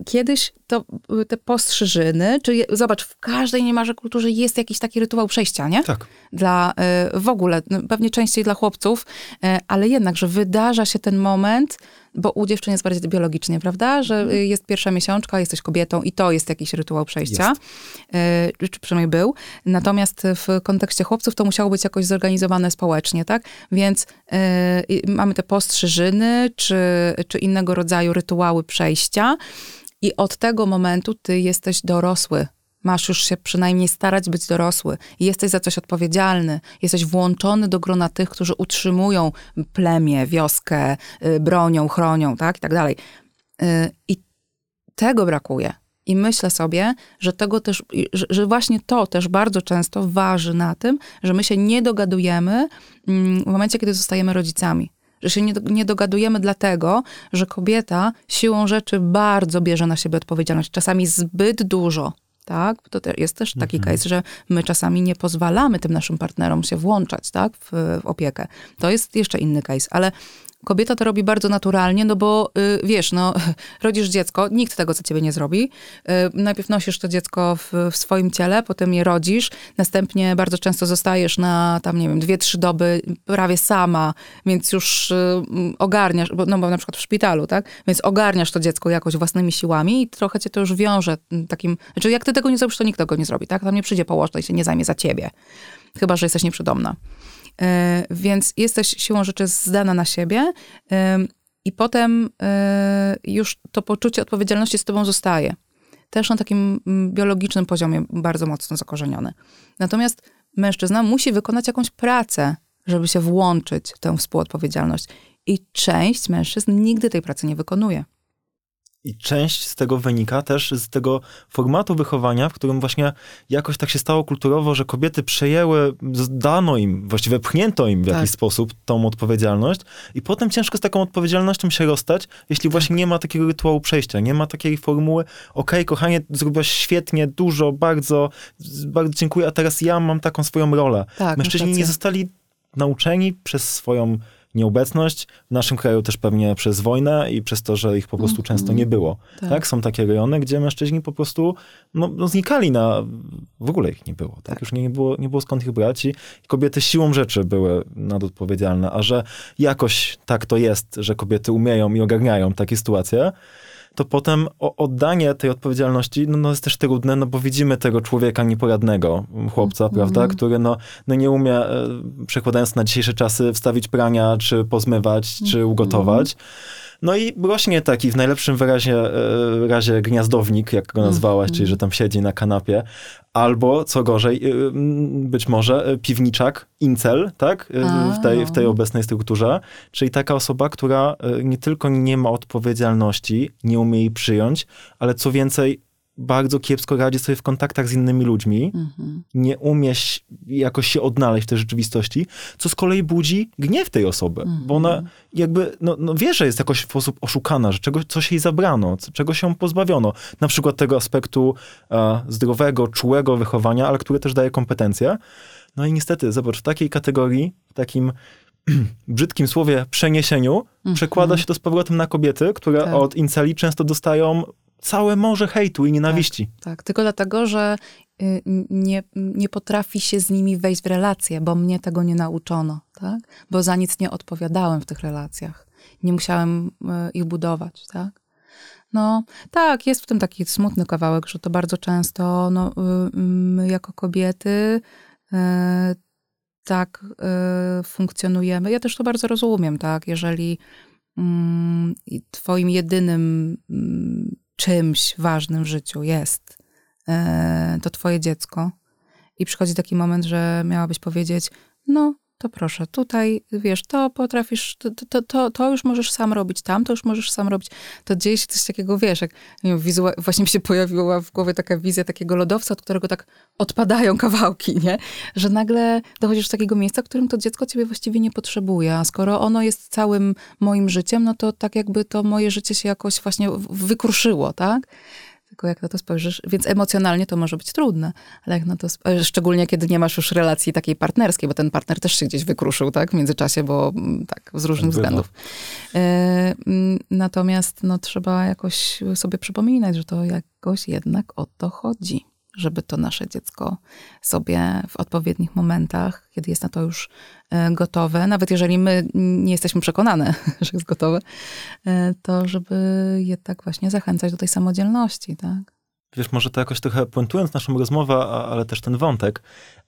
Speaker 1: kiedyś to, y, te postrzyżyny, czy zobacz, w każdej niemalże kulturze jest jakiś taki rytuał przejścia, nie?
Speaker 2: Tak.
Speaker 1: Dla, y, w ogóle, no, pewnie częściej dla chłopców, ale jednak, że wydarza się ten moment, bo u dziewczyn jest bardziej biologicznie, prawda? Że mhm. jest pierwsza miesiączka, jesteś kobietą i to jest jakiś rytuał przejścia, jest. czy przynajmniej był. Natomiast w kontekście chłopców to musiało być jakoś zorganizowane społecznie, tak? Więc mamy te postrzyżyny, czy, czy innego rodzaju rytuały przejścia, i od tego momentu ty jesteś dorosły. Masz już się przynajmniej starać być dorosły. Jesteś za coś odpowiedzialny. Jesteś włączony do grona tych, którzy utrzymują plemię, wioskę, y, bronią, chronią, tak? I tak dalej. Y, I tego brakuje. I myślę sobie, że tego też, że, właśnie to też bardzo często waży na tym, że my się nie dogadujemy mm, w momencie, kiedy zostajemy rodzicami że się nie dogadujemy dlatego, że kobieta siłą rzeczy bardzo bierze na siebie odpowiedzialność, czasami zbyt dużo. Tak? To jest też taki mhm. case, że my czasami nie pozwalamy tym naszym partnerom się włączać tak? w, w opiekę. To jest jeszcze inny case, ale Kobieta to robi bardzo naturalnie, no bo y, wiesz, no, rodzisz dziecko, nikt tego za ciebie nie zrobi. Y, najpierw nosisz to dziecko w, w, swoim ciele, potem je rodzisz, następnie bardzo często zostajesz na tam, nie wiem, dwie, trzy doby prawie sama, więc już y, ogarniasz, bo, no bo na przykład w szpitalu, tak? Więc ogarniasz to dziecko jakoś własnymi siłami i trochę cię to już wiąże takim, znaczy jak ty tego nie zrobisz, to nikt tego nie zrobi, tak? Tam nie przyjdzie położna i się nie zajmie za ciebie. Chyba, że jesteś nieprzydomna. E, więc jesteś siłą rzeczy zdana na siebie i potem e, już to poczucie odpowiedzialności z tobą zostaje. Też na takim mm, biologicznym poziomie bardzo mocno zakorzenione. Natomiast mężczyzna musi wykonać jakąś pracę, żeby się włączyć w tę współodpowiedzialność. I część mężczyzn nigdy tej pracy nie wykonuje.
Speaker 2: I część z tego wynika też z tego formatu wychowania, w którym właśnie jakoś tak się stało kulturowo, że kobiety przejęły, dano im, właściwie pchnięto im w tak. jakiś sposób tą odpowiedzialność i potem ciężko z taką odpowiedzialnością się rozstać, jeśli właśnie nie ma takiego rytuału przejścia, nie ma takiej formuły, okej, okay, kochanie, zrobiłaś świetnie, dużo, bardzo, bardzo dziękuję, a teraz ja mam taką swoją rolę. Tak, Mężczyźni nie zostali nauczeni przez swoją nieobecność. W naszym kraju też pewnie przez wojnę i przez to, że ich po prostu mm -hmm. często nie było. Tak. tak. Są takie rejony, gdzie mężczyźni po prostu no, no znikali na... W ogóle ich nie było. Tak? tak. Już nie, nie, było, nie było skąd ich brać i kobiety siłą rzeczy były nadodpowiedzialne. A że jakoś tak to jest, że kobiety umieją i ogarniają takie sytuacje, to potem oddanie tej odpowiedzialności no, no jest też trudne, no bo widzimy tego człowieka nieporadnego, chłopca, mm. prawda, który no, no nie umie, e, przekładając na dzisiejsze czasy, wstawić prania, czy pozmywać, czy mhm. ugotować. No i rośnie taki w najlepszym wyrazie, e, razie gniazdownik, jak go nazwałaś, mm. czyli że tam siedzi na kanapie, albo co gorzej, y, być może y, piwniczak, incel, tak, w tej, w tej obecnej strukturze, czyli taka osoba, która nie tylko nie ma odpowiedzialności, nie umie jej przyjąć, ale co więcej, bardzo kiepsko radzi sobie w kontaktach z innymi ludźmi, mhm. nie umie jakoś się odnaleźć w tej rzeczywistości, co z kolei budzi gniew tej osoby, mhm. bo ona jakby, no, no wie, że jest jakoś w sposób oszukana, że czegoś, coś jej zabrano, czego się pozbawiono. Na przykład tego aspektu e, zdrowego, czułego wychowania, ale które też daje kompetencje. No i niestety, zobacz, w takiej kategorii, w takim brzydkim słowie przeniesieniu, mhm. przekłada się to z powrotem na kobiety, które tak. od inceli często dostają całe morze hejtu i nienawiści.
Speaker 1: Tak, tak. tylko dlatego, że y, nie, nie potrafi się z nimi wejść w relacje, bo mnie tego nie nauczono, tak? Bo za nic nie odpowiadałem w tych relacjach. Nie musiałem y, ich budować, tak? No, tak, jest w tym taki smutny kawałek, że to bardzo często no, y, my jako kobiety tak funkcjonujemy. Ja też to bardzo rozumiem, tak? Jeżeli mm, twoim jedynym mm, czymś ważnym w życiu jest e, to twoje dziecko. I przychodzi taki moment, że miałabyś powiedzieć, no to proszę, tutaj, wiesz, to potrafisz, to, to, to, to już możesz sam robić, tam to już możesz sam robić. To dzieje się coś takiego, wiesz, jak nie wiem, wizua, właśnie mi się pojawiła w głowie taka wizja takiego lodowca, od którego tak odpadają kawałki, nie? Że nagle dochodzisz do takiego miejsca, w którym to dziecko ciebie właściwie nie potrzebuje, a skoro ono jest całym moim życiem, no to tak jakby to moje życie się jakoś właśnie wykruszyło, tak? Tylko jak na to spojrzysz, więc emocjonalnie to może być trudne, ale jak na to, szczególnie kiedy nie masz już relacji takiej partnerskiej, bo ten partner też się gdzieś wykruszył, tak, w międzyczasie, bo mm, tak, z różnych tak względów. E, mm, natomiast no, trzeba jakoś sobie przypominać, że to jakoś jednak o to chodzi żeby to nasze dziecko sobie w odpowiednich momentach, kiedy jest na to już e, gotowe, nawet jeżeli my nie jesteśmy przekonane, że jest gotowe, e, to żeby je tak właśnie zachęcać do tej samodzielności, tak?
Speaker 2: Wiesz, może to jakoś trochę puentując naszą rozmowę, ale też ten wątek,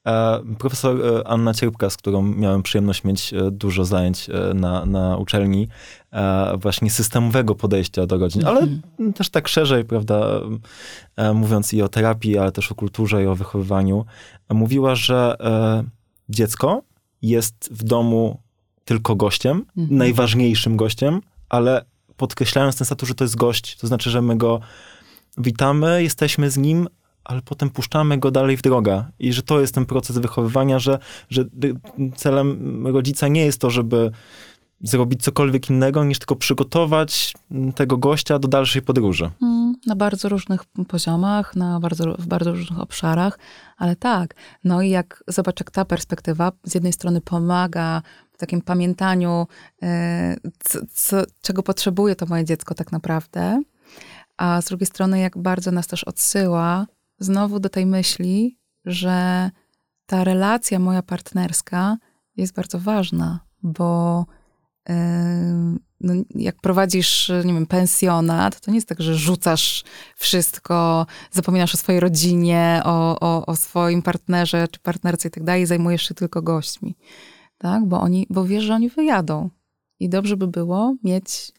Speaker 2: e, profesor e, Anna Cierpka, z którą miałem przyjemność mieć e, dużo zajęć na, na uczelni, właśnie systemowego podejścia do rodzin, ale mm. też tak szerzej, prawda, mówiąc i o terapii, ale też o kulturze i o wychowywaniu, mówiła, że dziecko jest w domu tylko gościem, mm. najważniejszym gościem, ale podkreślając ten status, że to jest gość, to znaczy, że my go witamy, jesteśmy z nim, ale potem puszczamy go dalej w drogę. I że to jest ten proces wychowywania, że, że celem rodzica nie jest to, żeby zrobić cokolwiek innego, niż tylko przygotować tego gościa do dalszej podróży.
Speaker 1: Mm, na bardzo różnych poziomach, na bardzo, w bardzo różnych obszarach, ale tak. No i jak zobacz, jak ta perspektywa z jednej strony pomaga w takim pamiętaniu, e, co, co, czego potrzebuje to moje dziecko tak naprawdę, a z drugiej strony jak bardzo nas też odsyła znowu do tej myśli, że ta relacja moja partnerska jest bardzo ważna, bo yy, no, jak prowadzisz, nie wiem, pensjonat, to nie jest tak, że rzucasz wszystko, zapominasz o swojej rodzinie, o, o, o swoim partnerze czy partnerce i tak dalej, zajmujesz się tylko gośćmi, tak? Bo oni, bo wiesz, że oni wyjadą. I dobrze by było mieć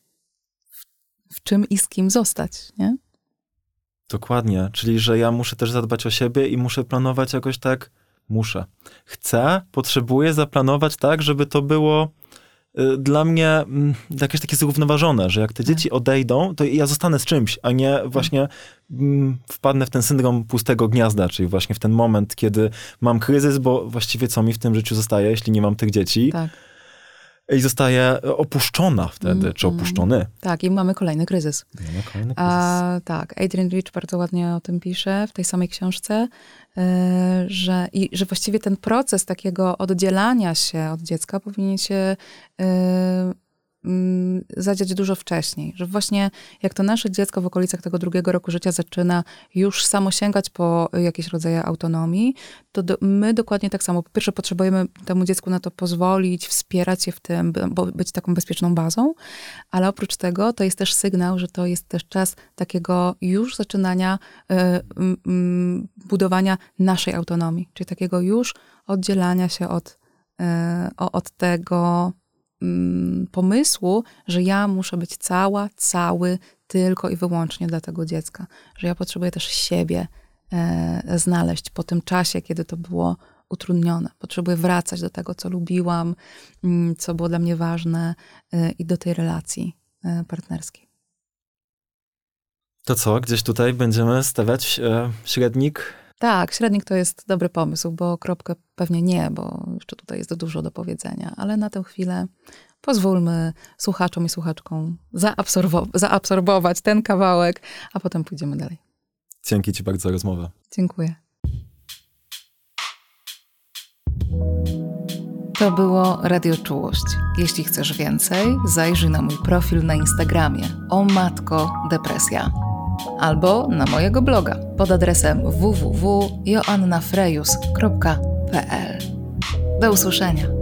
Speaker 1: w czym i z kim zostać, nie?
Speaker 2: Dokładnie, czyli że ja muszę też zadbać o siebie i muszę planować jakoś tak, muszę. Chcę, potrzebuję zaplanować tak, żeby to było y, dla mnie mm, jakieś takie zrównoważone, że jak te dzieci tak. odejdą, to ja zostanę z czymś, a nie tak. właśnie mm, wpadnę w ten syndrom pustego gniazda, czyli właśnie w ten moment, kiedy mam kryzys, bo właściwie co mi w tym życiu zostaje, jeśli nie mam tych dzieci. Tak i zostaje opuszczona wtedy, mm, czy opuszczony.
Speaker 1: Tak, i mamy kolejny kryzys.
Speaker 2: Mamy kolejny kryzys. A,
Speaker 1: tak, Adrian Rich bardzo ładnie o tym pisze w tej samej książce, yy, że, i, że właściwie ten proces takiego oddzielania się od dziecka powinien się yy, Mm, zadziać dużo wcześniej. Że właśnie jak to nasze dziecko w okolicach tego drugiego roku życia zaczyna już samo sięgać po jakieś rodzaje autonomii, to do, my dokładnie tak samo. Po pierwsze potrzebujemy temu dziecku na to pozwolić, wspierać je w tym, bo być taką bezpieczną bazą, ale oprócz tego to jest też sygnał, że to jest też czas takiego już zaczynania y, y, budowania naszej autonomii, czyli takiego już oddzielania się od, y, od tego Mm, pomysłu, że ja muszę być cała, cały tylko i wyłącznie dla tego dziecka, że ja potrzebuję też siebie e, znaleźć po tym czasie, kiedy to było utrudnione. Potrzebuję wracać do tego, co lubiłam, mm, co było dla mnie ważne e, i do tej relacji e, partnerskiej.
Speaker 2: To co, gdzieś tutaj będziemy stawiać e, średnik
Speaker 1: tak, średnik to jest dobry pomysł, bo kropkę pewnie nie, bo jeszcze tutaj jest dużo do powiedzenia, ale na tę chwilę pozwólmy słuchaczom i słuchaczkom zaabsorbo zaabsorbować ten kawałek, a potem pójdziemy dalej.
Speaker 2: Dzięki Ci bardzo za rozmowę.
Speaker 1: Dziękuję. To było Radio Czułość. Jeśli chcesz więcej, zajrzyj na mój profil na Instagramie. O matko, depresja albo na mojego bloga pod adresem www.joannafrejus.pl. Do usłyszenia.